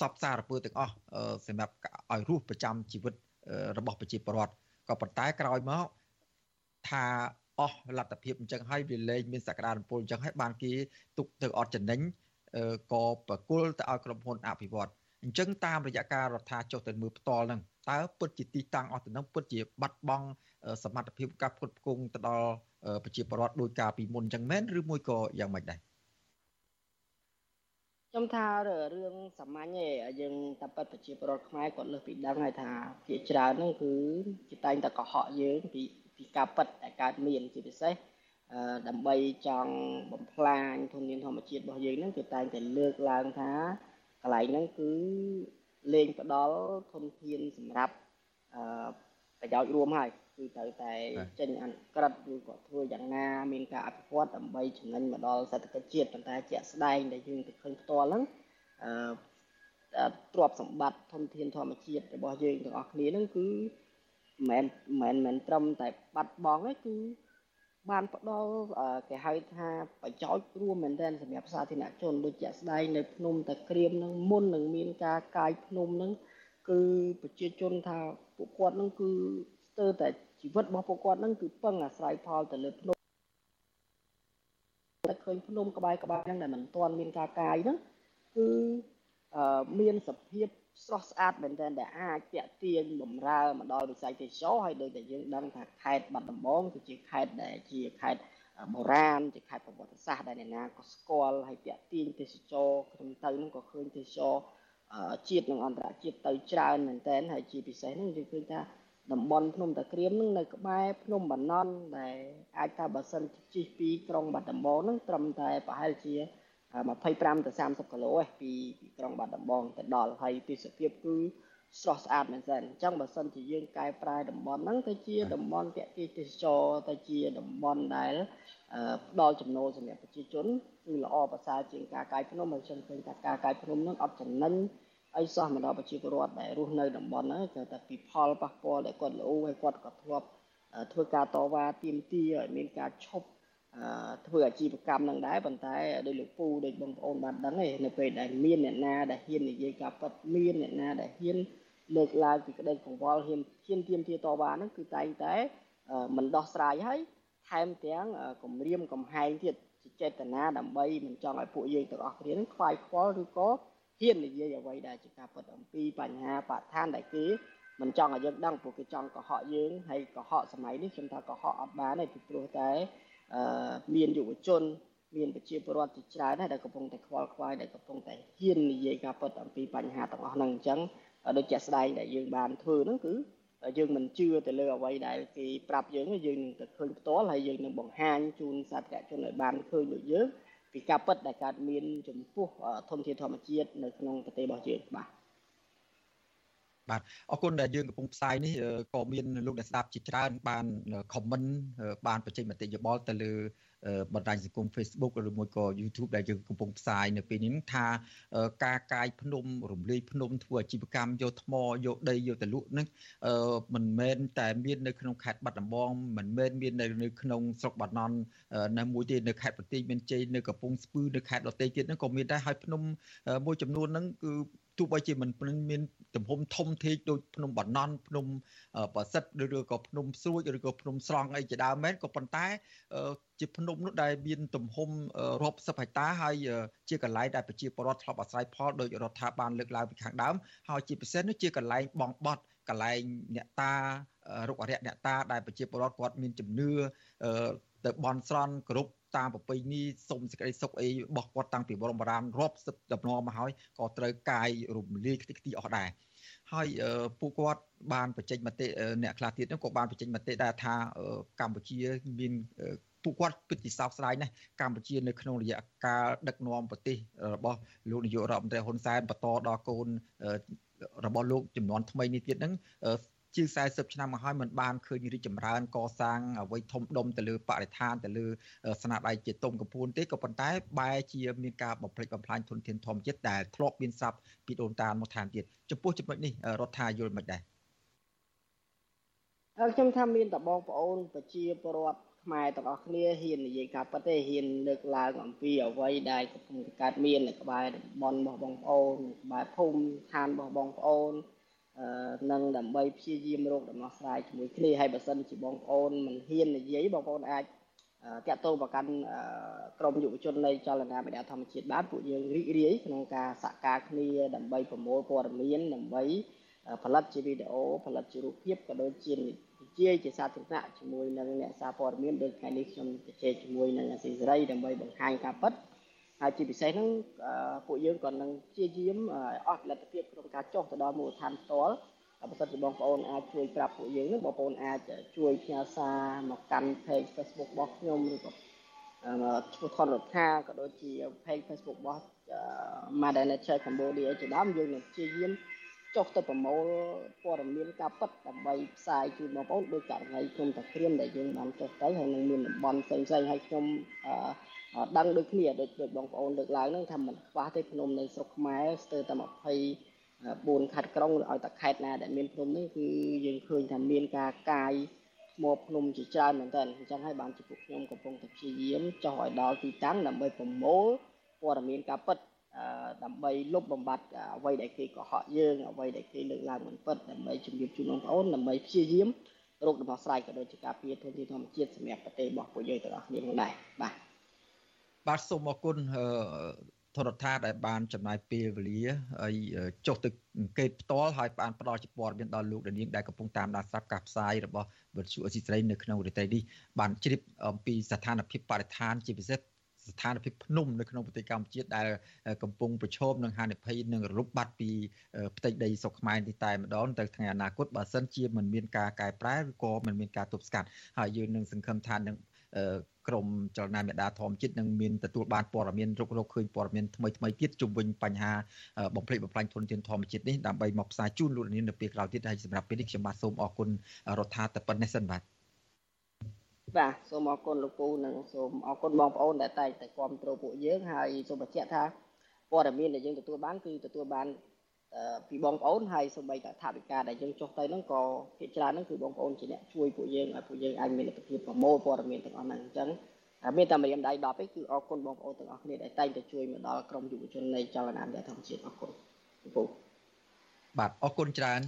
សពសារពើទាំងអស់សម្រាប់ឲ្យរស់ប្រចាំជីវិតរបស់ប្រជាពលរដ្ឋក៏ប៉ុន្តែក្រោយមកថាអស់លទ្ធភាពអញ្ចឹងហើយវាលែងមានសក្តានុពលអញ្ចឹងហើយបានគេទុកទៅអត់ចំណេញក៏ប្រគល់ទៅឲ្យក្រុមហ៊ុនអភិវឌ្ឍអញ្ចឹងតាមរយៈការរដ្ឋាចុះទៅមើលផ្ទាល់ហ្នឹងតើពិតជាទីតាំងអស់ទៅនឹងពិតជាបាត់បង់សមត្ថភាពការផ្គត់ផ្គង់ទៅដល់ប្រជាពលរដ្ឋដោយការពីមុនអញ្ចឹងមែនឬមួយក៏យ៉ាងម៉េចដែរ ខ្ញុំថារឿងសាមញ្ញទេយើងតែប៉ិតប្រជាពលរដ្ឋខ្មែរគាត់លើសពីដឹងហើយថាជាច្រើនហ្នឹងគឺជាតែងតែកុហកយើងពីពីការប៉ិតដែលកើតមានជាពិសេសដើម្បីចង់បំផ្លាញធនធានធម្មជាតិរបស់យើងហ្នឹងគឺតែងតែលើកឡើងថាកន្លែងហ្នឹងគឺលេងផ្ដល់ធនធានសម្រាប់អឺប្រយោជន៍រួមហើយ គឺត្រូវតែចេញអនុក្រឹត្យឬក៏ធ្វើយ៉ាងណា មានការអភិវឌ្ឍដើម្បីចំណេញមកដល់សេដ្ឋកិច្ចជាតិប៉ុន្តែជាក់ស្ដែងដែលយើងទៅឃើញផ្ទាល់ហ្នឹងអឺទ្រព្យសម្បត្តិធនធានធម្មជាតិរបស់យើងទាំងអស់គ្នាហ្នឹងគឺមិនមែនមិនត្រឹមតែបាត់បង់ទេគឺបានផ្ដល់គេហៅថាប្រយោជន៍រួមមែនទែនសម្រាប់សាធារណជនដូចជាក់ស្ដែងនៅភ្នំតាក្រៀមនឹងមុននឹងមានការកាយភ្នំនឹងគឺប្រជាជនថាពួកគាត់នឹងគឺស្ទើរតែ ជីវិតរបស់ពួកគាត់នឹងគឺពឹងអាស្រ័យផលទៅលើភ្នំតែឃើញភ្នំក្បែរក្បែរហ្នឹងដែលមិនទាន់មានការកាយហ្នឹងគឺមានសភាពស្រស់ស្អាតមែនទែនដែលអាចតាក់ទាញបំរើមកដល់វិស័យទេសចរហើយដូចតែយើងដឹងថាខេត្តបាត់ដំបងគឺជាខេត្តដែលជាខេត្តបុរាណជាខេត្តប្រវត្តិសាស្ត្រដែលអ្នកណាក៏ស្គាល់ហើយតាក់ទាញទេសចរខ្ញុំទៅនឹងក៏ឃើញទេសចរជាតិនិងអន្តរជាតិទៅច្រើនមែនទែនហើយជាពិសេសហ្នឹងយើងឃើញថា តំបន់ភ្នំតាក្រៀមនឹងនៅក្បែរភ្នំបាណន់ដែលអាចថាបើសិនជិះពីក្រុងបាត់ដំបងនឹងត្រឹមតែប្រហែលជា25ទៅ30គីឡូឯងពីពីក្រុងបាត់ដំបងទៅដល់ហើយទេសភាពគឺស្រស់ស្អាតមែនទែនអញ្ចឹងបើសិនជាយើងកែប្រែតំបន់ហ្នឹងទៅជាតំបន់ទាក់ទាញទេសចរទៅជាតំបន់ដែលផ្ដល់ចំណូលសម្រាប់ប្រជាជនគឺល្អប្រសើរជាងការកាយភ្នំហើយខ្ញុំឃើញថាការកាយភ្នំហ្នឹងអត់ចំណេញ អីសោះមកដល់ប្រជាពលរដ្ឋដែលរស់នៅតំបន់ហ្នឹងគឺតែពីផលប៉ះពាល់ដែលគាត់លោហើយគាត់ក៏ធ្លាប់ធ្វើការតវ៉ាទាមទារឲ្យមានការឈប់ធ្វើអាជីវកម្មនឹងដែរប៉ុន្តែដោយលោកពូដូចបងប្អូនបានដឹងឯនៅពេលដែលមានអ្នកណាដែលហ៊ាននិយាយការពិតមានអ្នកណាដែលហ៊ានលើកឡើងពីក្តីកង្វល់ហ៊ានហ៊ានទាមទារតវ៉ាហ្នឹងគឺតែងតែមិនដោះស្រាយហើយថែមទាំងគម្រាមកំហែងទៀតចេតនាដើម្បីមិនចង់ឲ្យពួកយើងទាំងអស់គ្នានឹងខ្វាយខ្វល់ឬក៏ ហ៊ាននិយាយអ្វីដែលជាការពិតអំពីបញ្ហាបរិស្ថានដែលគេមិនចង់ឲ្យយើងដឹងព្រោះគេចង់កុហកយើងហើយកុហកសម័យនេះខ្ញុំថាកុហកអត់បានទេពីព្រោះតែមានយុវជនមានប្រជាពលរដ្ឋជាច្រើនដែរដែលកំពុងតែខ្វល់ខ្វាយដែលកំពុងតែហ៊ាននិយាយការពិតអំពីបញ្ហាទាំងអស់ហ្នឹងអញ្ចឹងដូចជាក់ស្ដែងដែលយើងបានធ្វើហ្នឹងគឺយើងមិនជឿទៅលើអ្វីដែលគេប្រាប់យើងយើងនឹងទៅឃើញផ្ទាល់ហើយយើងនឹងបង្ហាញជូនសាធារណជនឲ្យបានឃើញដូចយើង ពីការពិតដែលកើតមានចំពោះធនធានធម្មជាតិនៅក្នុងប្រទេសរបស់យើងបាទបាទអរគុណដែលយើងកំពុងផ្សាយនេះក៏មានលោកអ្នកស្ដាប់ជាច្រើនបានខមមិនបានបញ្ចេញមតិយោបល់ទៅលើ បណ្ដាញសង្គម Facebook ឬមួយក៏ YouTube ដែលយើងកំពុងផ្សាយនៅពេលនេះថាការកាយភ្នំរំលាយភ្នំធ្វើអាជីវកម្មយកថ្មយកដីយកទៅលក់នឹងមិនមែនតែមាននៅក្នុងខេត្តបាត់ដំបងមិនមែនមាននៅនៅក្នុងស្រុកបាណន់នៅមួយទេនៅខេត្តប្រទេសមានជ័យនៅកំពង់ស្ពឺនៅខេត្តដទៃទៀតហ្នឹងក៏មានដែរហើយភ្នំមួយចំនួនហ្នឹងគឺទោះបីជាមិនមានទំហំធំធេងដូចភ្នំបាណន់ភ្នំប្រសិទ្ធឬក៏ភ្នំស្រួចឬក៏ភ្នំស្រង់អីជាដើមមែនក៏ប៉ុន្តែ ជាភ្នំនោះដែលមានទំហំរាប់សិបហិកតាហើយជាកន្លែងដែលប្រជាពលរដ្ឋធ្លាប់អាស្រ័យផលដោយរដ្ឋាភិបាលលើកឡើងពីខាងដើមហើយជាពិសេសនោះជាកន្លែងបងបត់កន្លែងអ្នកតារុកអរិយអ្នកតាដែលប្រជាពលរដ្ឋគាត់មានជំនឿទៅបន់ស្រន់គ្រប់តាមប្រពៃណីសុំសេចក្តីសុខអីរបស់គាត់តាំងពីបរមរាមរាប់សិបដំណមកហើយក៏ត្រូវកាយរំលាយខ្ទេចខ្ទីអស់ដែរហើយពួកគាត់បានបញ្ចេញមតិអ្នកខ្លះទៀតក៏បានបញ្ចេញមតិដែរថាកម្ពុជាមាន ពួកគាត់ពិតជាសោកស្ដាយណាស់កម្ពុជានៅក្នុងរយៈកាលដឹកនាំប្រទេសរបស់លោកនាយករដ្ឋមន្ត្រីហ៊ុនសែនបន្តដល់កូនរបស់លោកចំនួនថ្មីនេះទៀតហ្នឹងជាង40ឆ្នាំមកហើយมันបានឃើញរីកចម្រើនកសាងអ្វីធំដុំទៅលើបរិស្ថានទៅលើស្នាដៃជាតុងកំពួនទេក៏ប៉ុន្តែបែរជាមានការបំផ្លិចបំផ្លាញធនធានធម្មជាតិដែលធ្លាប់មានសັບពីដូនតាមកឋានទៀតចំពោះចំណុចនេះរដ្ឋាយល់មិនដែរខ្ញុំថាមានតបងប្អូនប្រជាពលរដ្ឋ ខ្មែរទាំងអស់គ្នាហ៊ាននិយាយការពិតទេហ៊ានលើកឡើងអំពីអ្វីដែលកំពុងកើតមាននៅក្បែរតំបន់របស់បងប្អូនក្បែរភូមិឋានរបស់បងប្អូននឹងដើម្បីព្យាយាមរកដំណោះស្រាយជាមួយគ្នាហើយបើសិនជាបងប្អូនមិនហ៊ាននិយាយបងប្អូនអាចតាក់ទងប្រកាន់ក្រមយុវជននៃចលនាមេដាធម្មជាតិបានពួកយើងរីករាយក្នុងការសហការគ្នាដើម្បីប្រមូលព័ត៌មានដើម្បីផលិតជាវីដេអូផលិតជារូបភាពក៏ដូចជានិ យាយជាសាធារណៈជាមួយនឹងអ្នកសារព័ត៌មានដូចថ្ងៃនេះខ្ញុំជជែកជាមួយនឹងអាស៊ីសេរីដើម្បីបង្ហាញការពិតហើយជាពិសេសហ្នឹងពួកយើងក៏នឹងព្យាយាមអស់លទ្ធភាពក្នុងការចុះទៅដល់មូលដ្ឋានផ្ទាល់បើសិនជាបងប្អូនអាចជួយប្រាប់ពួកយើងហ្នឹងបងប្អូនអាចជួយផ្ញើសារមកកាន់ page Facebook របស់ខ្ញុំឬក៏ឈ្មោះថនរដ្ឋាក៏ដូចជា page Facebook របស់ Madam Nature Cambodia ជាដើមយើងនឹងព្យាយាម ចុះទៅប្រមូលព័ត៌មានការពិតដើម្បីផ្សាយជូនបងប្អូនដោយករណីខ្ញុំតាក្រៀមដែលយើងបានចុះទៅហើយនឹងមានតំបន់ផ្សេងៗហើយខ្ញុំដឹងដូចគ្នាដូចដូចបងប្អូនលើកឡើងហ្នឹងថាមិនខ្វះទេភ្នំនៅស្រុកខ្មែរស្ទើរតែ24ខេត្តក្រុងឲ្យតែខេត្តណាដែលមានភ្នំនេះគឺយើងឃើញថាមានការកាយថ្មភ្នំជាច្រើនមែនតើអញ្ចឹងហើយបានជាពួកខ្ញុំកំពុងតែព្យាយាមចុះឲ្យដល់ទីតាំងដើម្បីប្រមូលព័ត៌មានការពិត ដើម្បីលុបបំបាត់អ្វីដែលគេកុហកយើងអ្វីដែលគេលើកឡើងមិនពិតដើម្បីជំរាបជូនបងប្អូនដើម្បីព្យាយាមរកដំណោះស្រាយក៏ដូចជាការពារធនធានធម្មជាតិសម្រាប់ប្រទេសរបស់ពួកយើងទាំងអស់គ្នាផងដែរបាទបាទសូមអរគុណធរដ្ឋាដែលបានចំណាយពេលវេលាហើយចុះទៅអង្កេតផ្ទាល់ហើយបានផ្ដល់ជាព័ត៌មានដល់លោកដានៀងដែលកំពុងតាមដានស្រាប់ការផ្សាយរបស់វិទ្យុអស៊ីស្រីនៅក្នុងរាត្រីនេះបានជ្រាបអំពីស្ថានភាពបរិស្ថានជាពិសេស ស្ថានភាពភ្នំនៅក្នុងប្រទេសកម្ពុជាដែលកំពុងប្រឈមនឹងហានិភ័យនឹងរលុបបាត់ពីផ្ទៃដីស្រុកខ្មែរនេះតែម្ដងទៅថ្ងៃអនាគតបើសិនជាមិនមានការកែប្រែឬក៏មិនមានការទប់ស្កាត់ហើយយើងនឹងសង្ឃឹមថានឹងក្រមចលនាមេដាធម្មជាតិនឹងមានទទួលបានព័ត៌មានរុករកឃើញព័ត៌មានថ្មីថ្មីទៀតជុំវិញបញ្ហាបំភ្លេចបំផ្លាញធនធានធម្មជាតិនេះដើម្បីមកផ្សាយជូនលោកនាងនៅពេលក្រោយទៀតហើយសម្រាប់ពេលនេះខ្ញុំបាទសូមអរគុណរដ្ឋាតែប៉ុណ្ណេះសិនបាទ បាទសូមអរគុណលោកពូនិងសូមអរគុណបងប្អូនដែលតែងតែគ្រប់គ្រងពួកយើងហើយសូមបញ្ជាក់ថាព័ត៌មានដែលយើងទទួលបានគឺទទួលបានពីបងប្អូនហើយសូម្បីតែថាវិការដែលយើងចុះទៅហ្នឹងក៏ភាគច្រើនហ្នឹងគឺបងប្អូនជាអ្នកជួយពួកយើងឲ្យពួកយើងអាចមានលទ្ធភាពប្រមូលព័ត៌មានទាំងអស់ហ្នឹងអញ្ចឹងមានតែម្រាមដៃ10ទេគឺអរគុណបងប្អូនទាំងអស់គ្នាដែលតែងតែជួយមកដល់ក្រមយុវជននៃចលនាវិទ្យាធម្មជាតិអរគុណពូបាទអរគុណច្រើន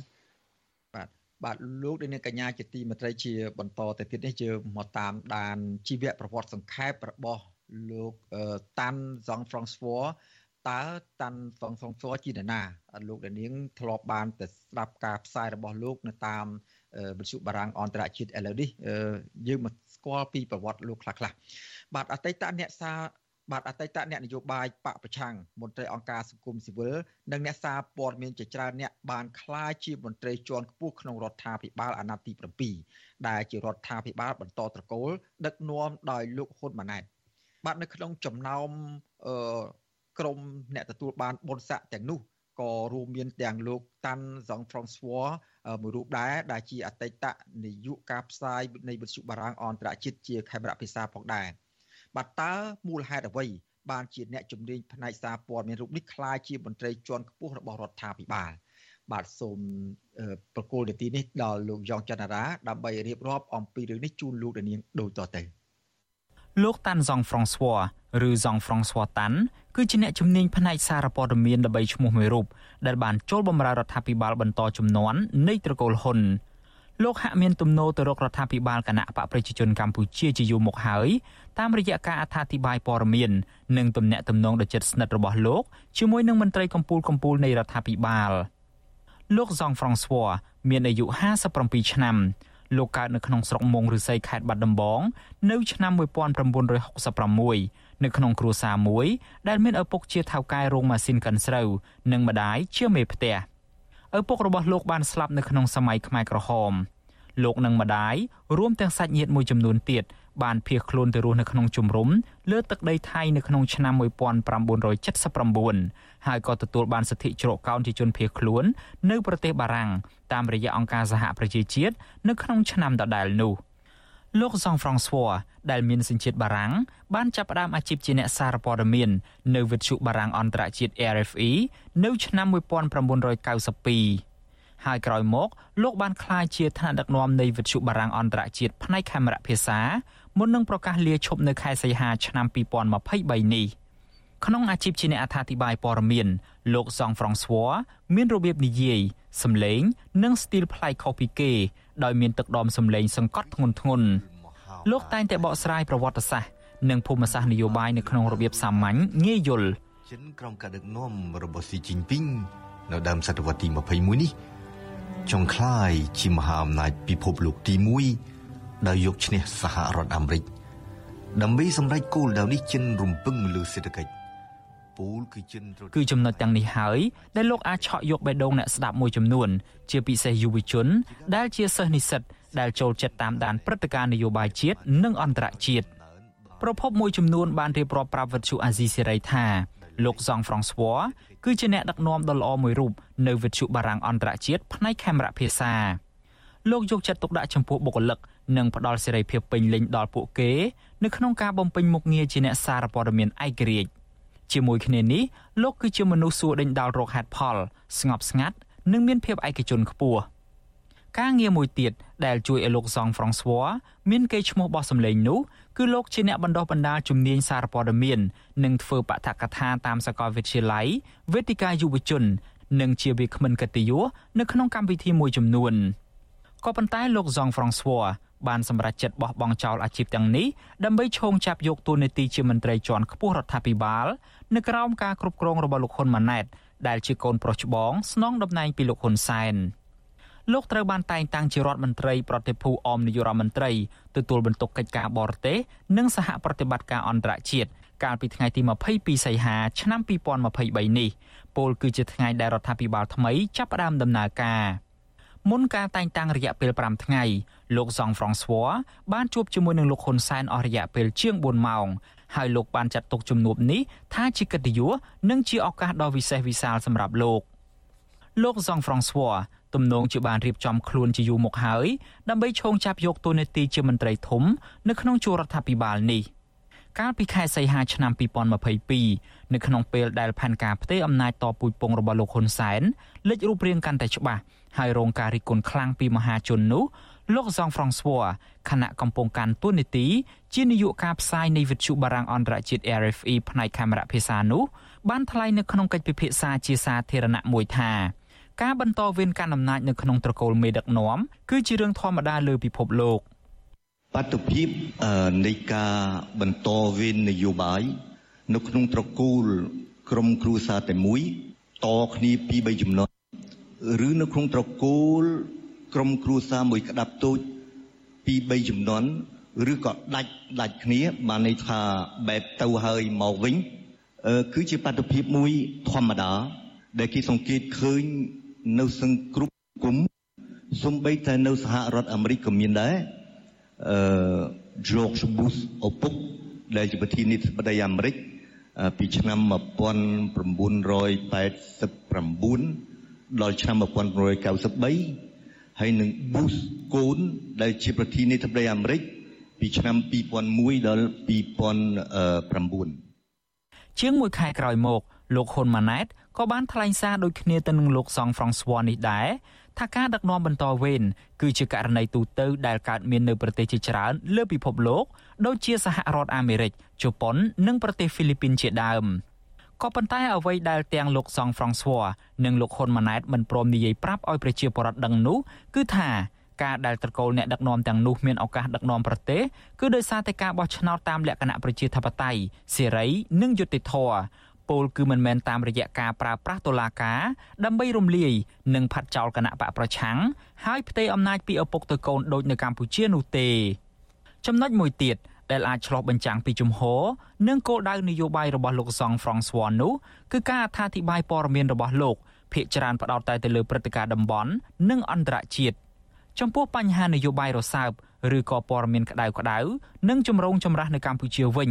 បាទបាទលោកនាងកញ្ញាជាទីមេត្រីជាបន្តទៅទៀតនេះយើងមកតាមដានជីវប្រវត្តិសង្ខេបរបស់លោកតាន់សង់ហ្វ្រង់ស្វ័រតើតាន់សង្សងសួរជានរណាលោកដានាងធ្លាប់បានទៅស្ដាប់ការផ្សាយរបស់លោកនៅតាមវិទ្យុបារាំងអន្តរជាតិឥឡូវនេះយើងមកស្គាល់ពីប្រវត្តិលោកខ្លះៗបាទអតីតអ្នកសារ បាទអតីតអ្នកនយោបាយបកប្រឆាំងមន្ត្រីអង្គការសង្គមស៊ីវិលនិងអ្នកសារព័ត៌មានជាច្រើនអ្នកបានក្លាយជាមន្ត្រីជាន់ខ្ពស់ក្នុងរដ្ឋាភិបាលអាណត្តិទី7ដែលជារដ្ឋាភិបាលបន្តត្រកូលដឹកនាំដោយលោកហ៊ុនម៉ាណែតបាទនៅក្នុងចំណោមអឺក្រុមអ្នកទទួលបានបុណ្យស័ក្តិទាំងនោះក៏រួមមានទាំងលោកតាន់សងហ្វ្រង់ស្វ័រមួយរូបដែរដែលជាអតីតនាយកការផ្សាយនៃវិទ្យុបារាំងអន្តរជាតិជាខេមរៈភាសាផងដែរ បាទតើមូលហេតុអ្វីបានជាអ្នកជំនាញផ្នែកសារព័ត៌មានរូបនេះក្លាយជាមន្ត្រីជាន់ខ្ពស់របស់រដ្ឋាភិបាលបាទសូមប្រកូលនាទីនេះដល់លោកយ៉ងច័ន្ទរាដើម្បីរៀបរាប់អំពីរឿងនេះជូនលោកនាងដូចតទៅលោកតាន់សង់ហ្វ្រង់ស្វ័រឬសង់ហ្វ្រង់ស្វ័រតាន់គឺជាអ្នកជំនាញផ្នែកសារព័ត៌មានដើម្បីឈ្មោះមួយរូបដែលបានចូលបម្រើរដ្ឋាភិបាលបន្តជំនាន់នៃត្រកូលហ៊ុន លោកហាក់មានទំនោរទៅរករដ្ឋាភិបាលគណៈបកប្រជាជនកម្ពុជាជាយូរមកហើយតាមរយៈការអត្ថាធិប្បាយព័ត៌មាននិងទំនាក់ទំនងដ៏ជិតស្និទ្ធរបស់លោកជាមួយនឹងមន្ត្រីកម្ពូលកម្ពូលនៃរដ្ឋាភិបាលលោកសងហ្វ្រង់ស្វ័រមានអាយុ57ឆ្នាំលោកកើតនៅក្នុងស្រុកមុងឫស្សីខេត្តបាត់ដំបងនៅឆ្នាំ1966នៅក្នុងគ្រួសារមួយដែលមានឪពុកជាថៅកែរោងម៉ាស៊ីនកិនស្រូវនិងម្ដាយជាមេផ្ទះ ឪពុករបស់លោកបានស្លាប់នៅក្នុងសម័យខ្មែរក្រហមលោកនិងម្ដាយរួមទាំងសាច់ញាតិមួយចំនួនទៀតបានភៀសខ្លួនទៅរស់នៅក្នុងជំរំលើទឹកដីថៃនៅក្នុងឆ្នាំ1979ហើយក៏ទទួលបានសិទ្ធិជ្រកកោនជាជនភៀសខ្លួន នៅប្រទេសបារាំងតាមរយៈអង្គការសហប្រជាជាតិនៅក្នុងឆ្នាំដដែលនោះ លោកសង់ហ្វ្រង់ស្វ័រដែលមានសញ្ជាតិបារាំងបានចាប់ផ្ដើមអាជីពជាអ្នកសារព័ត៌មាននៅវិទ្យុបារាំងអន្តរជាតិ RFE នៅឆ្នាំ1992ហើយក្រោយមកលោកបានក្លាយជាថ្នាក់ដឹកនាំនៃវិទ្យុបារាំងអន្តរជាតិផ្នែកខេមរៈភាសាមុននឹងប្រកាសលាឈប់នៅខែសីហាឆ្នាំ2023នេះក្នុងអាជីពជាអ្នកអត្ថាធិប្បាយព័ត៌មាន លោកសង់ហ្វ្រង់ស្វ័រមានរបៀបនិយាយសម្លេង និងស្ទីលប្លែកខុសពីគេ ដោយមានទឹកដមសម្លេងសង្កត់ធ្ងន់ធ្ងរលោកតែងតែបកស្រាយប្រវត្តិសាស្ត្រនិងភូមិសាស្ត្រនយោបាយនៅក្នុងរបៀបសាមញ្ញងាយយល់ចិនក្រុមការដឹកនាំរបស់ស៊ីជីនពីងនៅដើមសតវត្សទី21នេះចង់ក្លាយជាមហាអំណាចពិភពលោកទី1ដោយយកឈ្នះសហរដ្ឋអាមេរិកដើម្បីសម្រេចគោលដៅនេះចិនរំពឹងលើសេដ្ឋកិច្ចពូល គឺចិនគឺចំណុចទាំងនេះហើយដែលលោកអាចឆក់យកបេះដូងអ្នកស្ដាប់មួយចំនួន ជាពិសេសយុវជន ដែលជាសិស្សនិស្សិតដែលចូលចិត្តតាមដានព្រឹត្តិការណ៍នយោបាយជាតិនិងអន្តរជាតិប្រពន្ធមួយចំនួនបានរៀបរាប់ប្រាប់វិទ្យុអាស៊ីសេរីថាលោកសង់ហ្វ្រង់ស្វ័រគឺជាអ្នកដឹកនាំដ៏ល្អមួយរូបនៅវិទ្យុបារាំងអន្តរជាតិផ្នែកខេមរៈភាសាលោកយកចិត្តទុកដាក់ចំពោះបុគ្គលិកនិងផ្ដល់សេរីភាពពេញលេញដល់ពួកគេ នៅក្នុងការបំពេញមុខងារជាអ្នកសារព័ត៌មានឯករាជ្យ ជាមួយគ្នានេះលោកគឺជាមនុស្សសួរដេញដោលរកហេតុផល ស្ងប់ស្ងាត់និងមានភាពឯកជនខ្ពស់ការងារមួយទៀតដែលជួយឲ្យលោកសង់ហ្វ្រង់ស្វ័រមានកេរ្តិ៍ឈ្មោះបោះសម្លេងនោះគឺលោកជាអ្នកបណ្ដុះបណ្ដាលជំនាញសារព័ត៌មាន និងធ្វើបឋកថាតាមសាកលវិទ្យាល័យវេទិកាយុវជន និងជាវាគ្មិនកិត្តិយសនៅក្នុងកម្មវិធីមួយចំនួនក៏ប៉ុន្តែលោកសង់ហ្វ្រង់ស្វ័រ បានសម្រេចចិត្តបោះបង់ចោលអាជីពទាំងនេះដើម្បីឈោងចាប់យកតួនាទីជាមន្ត្រីជាន់ខ្ពស់រដ្ឋាភិបាលនៅក្រោមការគ្រប់គ្រងរបស់លោកហ៊ុនម៉ាណែតដែលជាកូនប្រុសច្បងស្នងតំណែងពីលោកហ៊ុនសែនលោកត្រូវបានតែងតាំងជារដ្ឋមន្ត្រីប្រតិភូអមនាយករដ្ឋមន្ត្រីទទួលបន្ទុកកិច្ចការបរទេសនិងសហប្រតិបត្តិការអន្តរជាតិកាលពីថ្ងៃទី22សីហាឆ្នាំ2023នេះពលគឺជាថ្ងៃដែលរដ្ឋាភិបាលថ្មីចាប់ផ្ដើមដំណើរការ មុនការតែងតាំងរយៈពេល5ថ្ងៃលោកសង់ហ្វ្រង់ស្វ័របានជួបជាមួយនឹងលោកហ៊ុនសែនអស់រយៈពេលជាង4ម៉ោងហើយលោកបានចាត់ទុកជំនួបនេះថាជាកិត្តិយសនិងជាឱកាសដ៏វិសេសវិសាលសម្រាប់លោកលោកសង់ហ្វ្រង់ស្វ័រទំនងជាបានរៀបចំខ្លួនជាយូរមកហើយដើម្បីឈោងចាប់យកតួនាទីជាមន្ត្រីធំនៅក្នុងជួររដ្ឋាភិបាលនេះកាលពីខែសីហាឆ្នាំ2022នៅក្នុងពេលដែលផែនការផ្ទេរអំណាចតពូជពងរបស់លោកហ៊ុនសែនលេចរូបរាងកាន់តែច្បាស់ ហើយរងការរិះគន់ខ្លាំងពីមហាជននោះលោកសង់ហ្វ្រង់ស្វ័រខណៈកំពុងកាន់តួនាទីជានាយកការផ្សាយនៃវិទ្យុបារាំងអន្តរជាតិ RFE ផ្នែកកាមេរ៉ាភាសានោះបានថ្លែងនៅក្នុងកិច្ចពិភាក្សាជាសាធារណៈមួយថាការបន្តវេនកាន់អំណាចនៅក្នុងត្រកូលមេដឹកនាំគឺជារឿងធម្មតាលើពិភពលោកបាតុភិបនៃការបន្តវេននយោបាយនៅក្នុងត្រកូលក្រុមគ្រួសារតែមួយតគ្នាពី3ចំនួន ឬនៅក្នុងត្រកូលក្រុមគ្រួសារមួយក្តាប់តូចពី3ចំនួនឬក៏ដាច់ដាច់គ្នាបានន័យថាបែបទៅហើយមកវិញគឺជាបាតុភិបមួយធម្មតា ដែលគេសង្កេតឃើញនៅសង្គ្រប់គុំសំបីតែនៅសហរដ្ឋអាមេរិកក៏មានដែរអឺ George Bush ឪពុកដែលជាប្រធានាធិបតីអាមេរិកពីឆ្នាំ1989 ដល់ឆ្នាំ1993ហើយនឹង Bush កូនដែលជាប្រធានាធិបតីអាមេរិកពីឆ្នាំ2001ដល់2009ជាងមួយខែក្រោយមក លោកហ៊ុនម៉ាណែតក៏បានថ្លែងសារដូចគ្នាទៅនឹងលោកសង់ហ្វ្រង់ស្វ័រនេះដែរថាការដឹកនាំបន្តវេនគឺជាករណីទូទៅដែលកើតមាននៅប្រទេសជាច្រើនលើពិភពលោកដូចជាសហរដ្ឋអាមេរិកជប៉ុន និងប្រទេសហ្វីលីពីនជាដើម ក៏ប៉ុន្តែអ្វីដែលទាំងលោកសង់ហ្វ្រង់ស្វ័រនិងលោកហ៊ុនម៉ាណែតមិនព្រមនិយាយប្រាប់ឲ្យប្រជាពលរដ្ឋដឹងនោះគឺថាការដែលត្រកូលអ្នកដឹកនាំទាំងនោះមានឱកាសដឹកនាំប្រទេសគឺដោយសារតែការបោះឆ្នោតតាមលក្ខណៈប្រជាធិបតេយ្យសេរីនិងយុត្តិធម៌ពលគឺមិនមែនតាមរយៈការប្រើប្រាស់តុលាការដើម្បីរំលាយនិងផាត់ចោលគណៈបកប្រឆាំងហើយផ្ទេរអំណាចពីឪពុកទៅកូនដូចនៅកម្ពុជានោះទេចំណុចមួយទៀត ដែលអាចឆ្លោះបញ្ចាំងពីជំហរនិងគោលដៅនយោបាយរបស់លោកសង់ហ្វ្រង់ស្វ័ននោះគឺការអត្ថាធិប្បាយព័ត៌មានរបស់លោកភាគច្រើនផ្ដោតតែទៅលើព្រឹត្តិការណ៍តំបន់និងអន្តរជាតិចំពោះបញ្ហានយោបាយរសើបឬក៏ព័ត៌មានក្តៅក្តៅនិងជំរងចម្រាស់នៅកម្ពុជាវិញ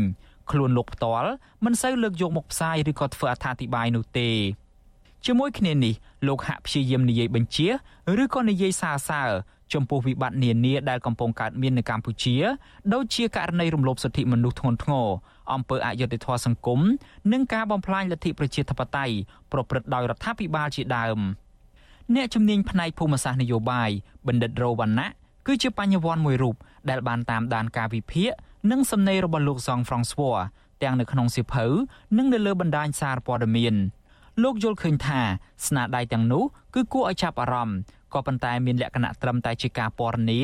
ខ្លួនលោកផ្ទាល់មិនសូវលើកយកមកផ្សាយឬក៏ធ្វើអត្ថាធិប្បាយនោះទេជាមួយគ្នានេះលោកហាក់ព្យាយាមនិយាយបញ្ជា ឬក៏និយាយសារសើរ ចំពោះវិបត្តិនានាដែលកំពុងកើតមាននៅកម្ពុជា ដូចជាករណីរំលោភសិទ្ធិមនុស្សធ្ងន់ធ្ងរអំពើអយុត្តិធម៌សង្គមនិងការបំផ្លាញលទ្ធិប្រជាធិបតេយ្យប្រព្រឹត្តដោយរដ្ឋាភិបាលជាដើមអ្នកជំនាញផ្នែកភូមិសាស្ត្រនយោបាយបណ្ឌិតរោវណ្ណៈគឺជាបញ្ញវន្តមួយរូបដែលបានតាមដានការវិភាគនិងសំណេររបស់លោកសង់ហ្វ្រង់ស្វ័រទាំងនៅក្នុងសៀវភៅនិងនៅលើបណ្ដាញសារព័ត៌មានលោកយល់ឃើញថាស្នាដៃទាំងនោះគឺគួរឲ្យចាប់អារម្មណ៍ ក៏ប៉ុន្តែមានលក្ខណៈត្រឹមតែជាការពណ៌នា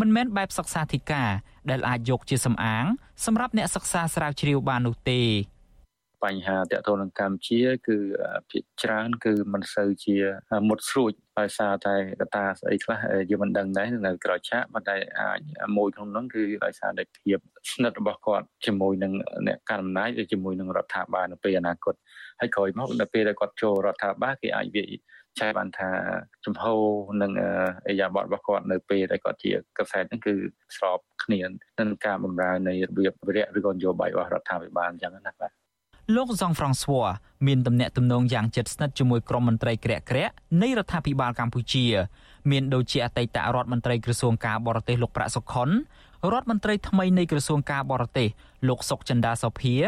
មិនមែនបែបសិក្សាធិការដែលអាចយកជាសំអាងសម្រាប់អ្នកសិក្សាស្រាវជ្រាវបាននោះទេបញ្ហាតកតនឹងកម្ពុជាគឺភាគច្រើន គឺមិនសូវជាមុតស្រួចដោយសារតែកត្តាស្អីខ្លះយើងមិនដឹងដែរនៅក្រៅឆាកប៉ុន្តែអាចមួយក្នុងនោះគឺដោយសារតែភាពស្និទ្ធរបស់គាត់ជាមួយនឹងអ្នកកាន់អំណាចឬជាមួយនឹងរដ្ឋាភិបាលនៅពេលអនាគតហើយក្រោយមកនៅពេលដែលគាត់ចូលរដ្ឋាភិបាលគេអាចវា ចែកបានថាចំហនិងអេយ៉ាបតរបស់គាត់នៅពេលដែលគាត់ជាកសែតហ្នឹងគឺស្របគ្នានឹងការបម្រើនៃរបៀបវិរៈឬក៏នយោបាយរបស់រដ្ឋាភិបាលអញ្ចឹងណាបាទលោកសង់ហ្វ្រង់ស្វ័រមានទំនាក់ទំនងយ៉ាងជិតស្និទ្ធជាមួយក្រុមមន្ត្រីក្រាក់ក្រាក់នៃរដ្ឋាភិបាលកម្ពុជាមានដូចជាអតីតរដ្ឋមន្ត្រីក្រសួងការបរទេសលោកប្រាក់សុខុនរដ្ឋមន្ត្រីថ្មីនៃក្រសួងការបរទេសលោកសុកចិន្តាសុភារ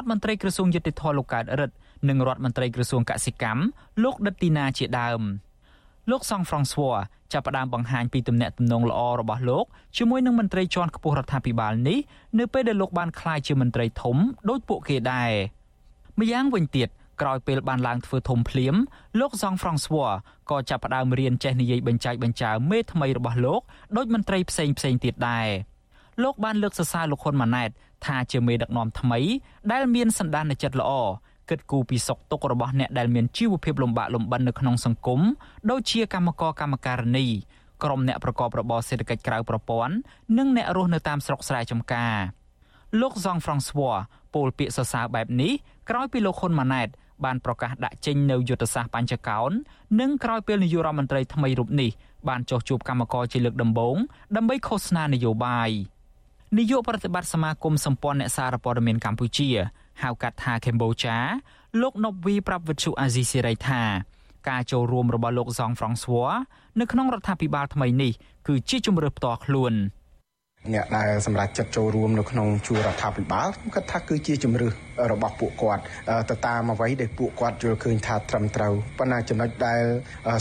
ដ្ឋមន្ត្រីក្រសួងយុតិធធលោកកើតរិទ្ធ និងរដ្ឋមន្ត្រីក្រសួងកសិកម្មលោកដិតទីណាជាដើមលោកសង់ហ្វ្រង់ស្វ័រចាប់ផ្ដើមបង្ហាញពីទំនាក់ទំនងល្អរបស់លោកជាមួយនឹងមន្ត្រីជាន់ខ្ពស់រដ្ឋាភិបាលនេះនៅពេលដែលលោកបានក្លាយជាមន្ត្រីធំដោយពួកគេដែរម្យ៉ាងវិញទៀតក្រោយពេលបានឡើងធ្វើធំភ្លាមលោកសង់ហ្វ្រង់ស្វ័រក៏ចាប់ផ្ដើមរៀនចេះនិយាយបញ្ចែកបញ្ចើមេថ្មីរបស់លោកដោយមន្ត្រីផ្សេងផ្សេងទៀតដែរលោកបានលើកសរសើរលោកហ៊ុនម៉ាណែតថាជាមេដឹកនាំថ្មីដែលមានសន្តានចិត្តល្អ គិតគូរពីសុខទុក្ខរបស់អ្នកដែលមានជីវភាពលំបាកលំបិននៅក្នុងសង្គមដូចជាកម្មករកម្មការិនីក្រុមអ្នកប្រកបរបរសេដ្ឋកិច្ចក្រៅប្រព័ន្ធនិងអ្នករស់នៅតាមស្រុកស្រែចម្ការលោកសង់ហ្វ្រង់ស្វ័រពោលពាក្យសរសើរបែបនេះក្រោយពីលោកហ៊ុនម៉ាណែតបានប្រកាសដាក់ចេញនៅយុទ្ធសាស្ត្របញ្ចកោណនិងក្រោយពេលនាយករដ្ឋមន្ត្រីថ្មីរូបនេះបានចុះជួបកម្មករជាលើកដំបូងដើម្បីឃោសនានយោបាយនាយកប្រតិបត្តិសមាគមសម្ព័ន្ធអ្នកសារព័ត៌មានកម្ពុជា ហៅកាត់ថាកម្ពុជាលោកណប់វីប្រាប់វិទ្យុអាស៊ីសេរីថាការចូលរួមរបស់លោកសង់ហ្វ្រង់ស្វ័រនៅក្នុងរដ្ឋាភិបាលថ្មីនេះគឺជាជំរើសផ្ទាល់ខ្លួនអ្នកដែលសម្រាប់ចិត្តចូលរួមនៅក្នុងជួររដ្ឋាភិបាលខ្ញុំគិតថាគឺជាជំរឿសរបស់ពួកគាត់ទៅតាមអ្វីដែលពួកគាត់យល់ឃើញថាត្រឹមត្រូវប៉ុន្តែចំណុចដែល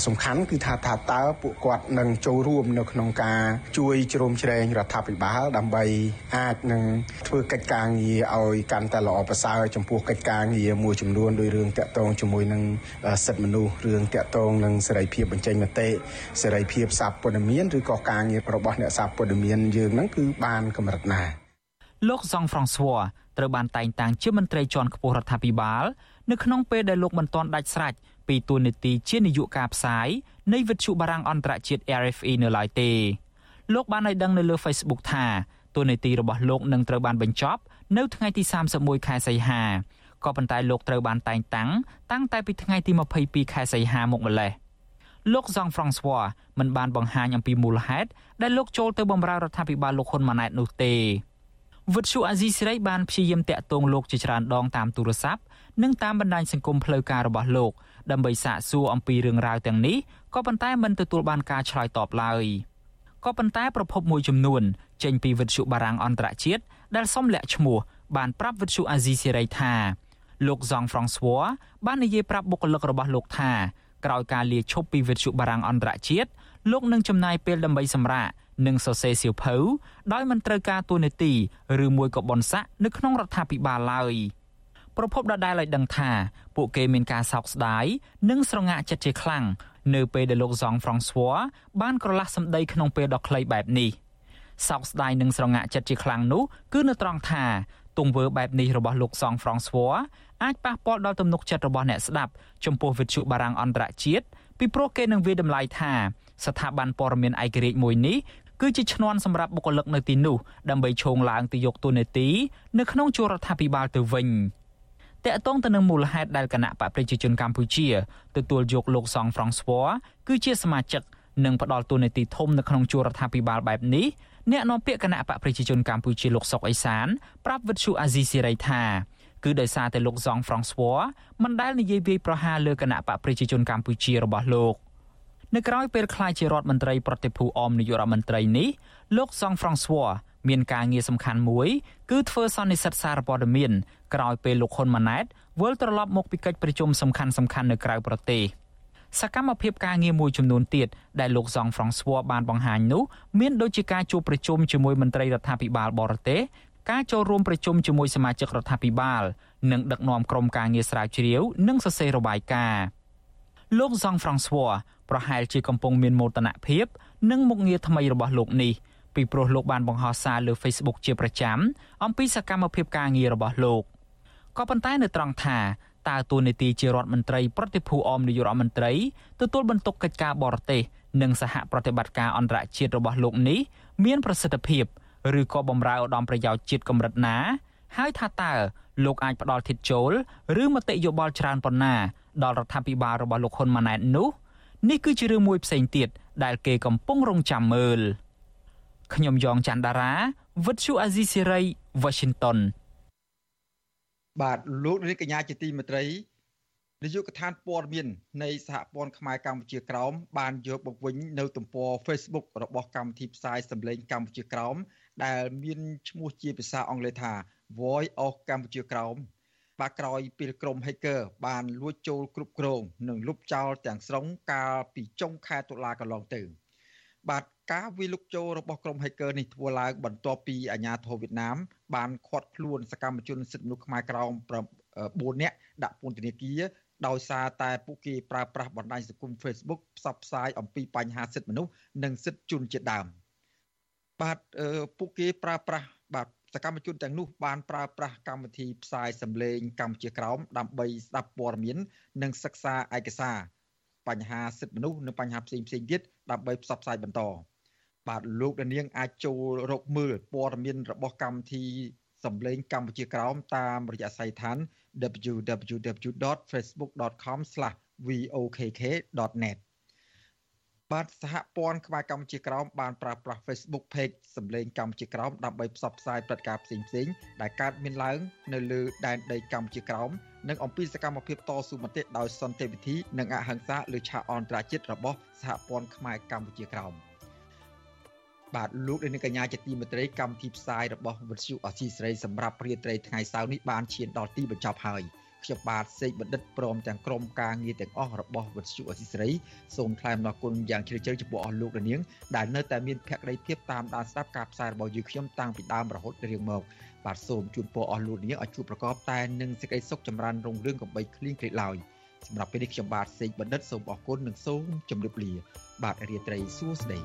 សំខាន់គឺថាថាតើពួកគាត់នឹងចូលរួមនៅក្នុងការជួយជ្រោមជ្រែងរដ្ឋាភិបាលដើម្បីអាចនឹងធ្វើកិច្ចការងារឲ្យកាន់តែល្អប្រសើរចំពោះកិច្ចការងារមួយចំនួនដោយរឿងតាក់ទងជាមួយនឹងសិទ្ធិមនុស្សរឿងតាក់ទងនឹងសេរីភាពបញ្ចេញមតិសេរីភាពសារព័ត៌មានឬក៏ការងាររបស់អ្នកសារព័ត៌មានយើងហ្នឹងគឺបានកម្រិតណាលោកសង់ហ្វ្រង់ស្វ័រ ត្រូវបានតែងតាំងជាមន្ត្រីជាន់ខ្ពស់រដ្ឋាភិបាលនៅក្នុងពេលដែលលោកមិនទាន់ដាច់ស្រេចពីតួនាទីជានាយកការផ្សាយនៃវិទ្យុបារាំងអន្តរជាតិ RFE នៅឡើយទេលោកបានឲ្យដឹងនៅលើ Facebook ថាតួនាទីរបស់លោកនឹងត្រូវបានបញ្ចប់នៅថ្ងៃទី31ខែសីហាក៏ប៉ុន្តែលោកត្រូវបានតែងតាំងតាំងតែពីថ្ងៃទី22ខែសីហាមកម្លេះលោកសង់ហ្វ្រង់ស្វ័រមិនបានបង្ហាញអំពីមូលហេតុដែលលោកចូលទៅបម្រើរដ្ឋាភិបាលលោកហ៊ុនម៉ាណែតនោះទេ វិទ្យុអាស៊ីសេរីបានព្យាយាមតាក់ទងលោកជាច្រើនដងតាមទូរស័ព្ទនិងតាមបណ្ដាញសង្គមផ្លូវការរបស់លោកដើម្បីសាកសួរអំពីរឿងរ៉ាវទាំងនេះក៏ប៉ុន្តែមិនទទួលបានការឆ្លើយតបឡើយក៏ប៉ុន្តែប្រភពមួយចំនួនចេញពីវិទ្យុបារាំងអន្តរជាតិដែលសុំលាក់ឈ្មោះបានប្រាប់វិទ្យុអាស៊ីសេរីថាលោកសង់ហ្វ្រង់ស្វ័របាននិយាយប្រាប់បុគ្គលិករបស់លោកថាក្រោយការលាឈប់ពីវិទ្យុបារាំងអន្តរជាតិលោកនឹងចំណាយពេលដើម្បីសម្រាក និងសរសេរសៀវភៅដោយមិនត្រូវការតួនាទីឬមួយក៏បនស័កនៅក្នុងរដ្ឋាភិបាលឡើយប្រពន្ធដដែលឲ្យដឹងថាពួកគេមានការសោកស្ដាយនិងស្រងាក់ចិត្តជាខ្លាំងនៅពេលដែលលោកសង់ហ្វ្រង់ស្វ័របានក្រឡាស់សម្ដីក្នុងពេលដ៏ខ្លីបែបនេះសោកស្ដាយនិងស្រងាក់ចិត្តជាខ្លាំងនោះគឺនៅត្រង់ថាទង្វើបែបនេះរបស់លោកសង់ហ្វ្រង់ស្វ័រអាចប៉ះពាល់ដល់ទំនុកចិត្តរបស់អ្នកស្ដាប់ចំពោះវិទ្យុបារាំងអន្តរជាតិពីព្រោះគេនឹងវាតម្លៃថា ស្ថាប័នព័ត៌មានឯករាជ្យមួយនេះគឺជាឈ្នន់សម្រាប់បុគ្គលិកនៅទីនោះដើម្បីឈោងឡើងទៅយកតួនាទីនៅក្នុងជួររដ្ឋាភិបាលទៅវិញតកតងទៅនឹងមូលហេតុដែលគណៈបកប្រជាជនកម្ពុជាទទួលយកលោកសង់ហ្វ្រង់ស្វ័រគឺជាសមាជិកនិងផ្ដល់តួនាទីធំនៅក្នុងជួររដ្ឋាភិបាលបែបនេះអ្នកនាំពាក្យគណៈបកប្រជាជនកម្ពុជាលោកសុកអេសានប្រាប់វិទ្យុអាស៊ីសេរីថាគឺដោយសារតែលោកសង់ហ្វ្រង់ស្វ័រមិនដែលនិយាយវាយប្រហារលើគណៈបកប្រជាជនកម្ពុជារបស់លោក។ នៅក្រៅពេលក្លាយជារដ្ឋមន្ត្រីប្រតិភូអមនាយករដ្ឋមន្ត្រីនេះលោកសង់ហ្វ្រង់ស្វ័រមានការងារសំខាន់មួយ គឺធ្វើសន្និសីទសារព័ត៌មានក្រោយពេលលោកហ៊ុនម៉ាណែតវិលត្រឡប់មកពីកិច្ចប្រជុំសំខាន់សំខាន់នៅក្រៅប្រទេសសកម្មភាពការងារមួយចំនួនទៀតដែលលោកសង់ហ្វ្រង់ស្វ័របានបង្ហាញនោះមានដូចជាការជួបប្រជុំជាមួយមន្ត្រីរដ្ឋាភិបាលបរទេសការចូលរួមប្រជុំជាមួយសមាជិករដ្ឋាភិបាលនិងដឹកនាំក្រុមការងារស្រាវជ្រាវ និងសរសេររបាយការណ៍លោកសង់ហ្វ្រង់ស្វ័រ ប្រហែលជាកំពុងមានមោទនភាពនិងមុខងារថ្មីរបស់លោកនេះពីព្រោះលោកបានបង្ហោះសារលើ Facebook ជាប្រចាំអំពីសកម្មភាពការងាររបស់លោកក៏ប៉ុន្តែនៅត្រង់ថាតើតួនាទីជារដ្ឋមន្ត្រីប្រតិភូអមនាយករដ្ឋមន្ត្រីទទួលបន្ទុកកិច្ចការបរទេសនិងសហប្រតិបត្តិការអន្តរជាតិរបស់លោកនេះមានប្រសិទ្ធភាពឬក៏បំរើឧត្តមប្រយោជន៍ជាតិកម្រិតណា ហើយថាតើលោកអាចផ្ដល់ធិតចូល ឬមតិយោបល់ច្រើនប៉ុណ្ណា ដល់រដ្ឋាភិបាលរបស់លោកហ៊ុនម៉ាណែតនោះ នេះគឺជារឿងមួយផ្សេងទៀតដែលគេកំពុងរងចាំមើលខ្ញុំយ៉ងច័ន្ទដារាវិទ្យុអាស៊ីសេរី Washington បាទលោកនាងកញ្ញាជាទីមេត្រីនាយកដ្ឋានព័ត៌មាននៃសហព័ន្ធខ្មែរកម្ពុជាក្រោមបានយកមកវិញនៅទំព័រ Facebook របស់កម្មវិធីផ្សាយសម្លេងកម្ពុជាក្រោមដែលមានឈ្មោះជាភាសាអង់គ្លេសថា Voice of កម្ពុជាក្រោម បាទក្រោយពីក្រុម hacker បានលួចចូលគ្រប់គ្រងនិងលុបចោលទាំងស្រុងកាលពីចុងខែតុលាកន្លងទៅបាទការវាយលុកចូលរបស់ក្រុម hacker នេះធ្វើឡើងបន្ទាប់ពីអាជ្ញាធរវៀតណាមបានឃាត់ខ្លួនសកម្មជនសិទ្ធិមនុស្សខ្មែរក្រោម4នាក់ដាក់ពន្ធនាគារដោយសារតែពួកគេប្រើប្រាស់បណ្ដាញសង្គម Facebook ផ្សព្វផ្សាយអំពីបញ្ហាសិទ្ធិមនុស្សនិងសិទ្ធិជនជាតិដើមបាទពួកគេប្រើប្រាស់បាទ សកម្មជនទាំងនោះបានប្រើប្រាស់កម្មវិធីផ្សាយសម្លេងកម្ពុជាក្រោមដើម្បីស្ដាប់ព័ត៌មាន និងសិក្សាឯកសារបញ្ហាសិទ្ធិមនុស្សនិងបញ្ហាផ្សេងផ្សេងទៀតដើម្បីផ្សព្វផ្សាយបន្តបាទលោកនាងអាចចូលរកមើលព័ត៌មានរបស់កម្មវិធីសម្លេងកម្ពុជាក្រោមតាមរយៈសាយដ្ឋាន www.facebook.com/vokk.net បាទសហព័ន្ធខ្មែរកម្ពុជាក្រោមបានប្រើប្រាស់ Facebook Page សម្លេងកម្ពុជាក្រោមដើម្បីផ្សព្វផ្សាយព្រឹត្តិការណ៍ផ្សេងផ្សេងដែលកើតមានឡើងនៅលើដែនដីកម្ពុជាក្រោមនិងអំពីសកម្មភាពតស៊ូមតិដោយសន្តិវិធីនិងអហិង្សាលើឆាកអន្តរជាតិរបស់សហព័ន្ធខ្មែរកម្ពុជាក្រោមបាទលោកនាងកញ្ញាជាទីមេត្រីកម្មវិធីផ្សាយរបស់វិទ្យុអសីសេរីសម្រាប់រាត្រីថ្ងៃសៅរ៍នេះបានឈានដល់ទីបញ្ចប់ហើយ ខ្ញុំបាទសេកបណ្ឌិតព្រមទាំងក្រុមការងារទាំងអស់របស់វិទ្យុអសីសេរីសូមថ្លែងអំណរគុណយ៉ាងជ្រាលជ្រៅចំពោះអស់លោកនាងដែលនៅតែមានភក្ដីភាពតាមដានស្ដាប់ការផ្សាយរបស់យើងខ្ញុំតាំងពីដើមរហូតរៀងមកបាទសូមជូនពរអស់លោកនាងឲ្យជួបប្រកបតែនឹងសេចក្តីសុខចម្រើនរុងរឿងកំបីគ្លៀងគ្លេឡើយសម្រាប់ពេលនេះខ្ញុំបាទសេកបណ្ឌិតសូមអរគុណនិងសូមជម្រាបលា បាទរាត្រីសួស្តី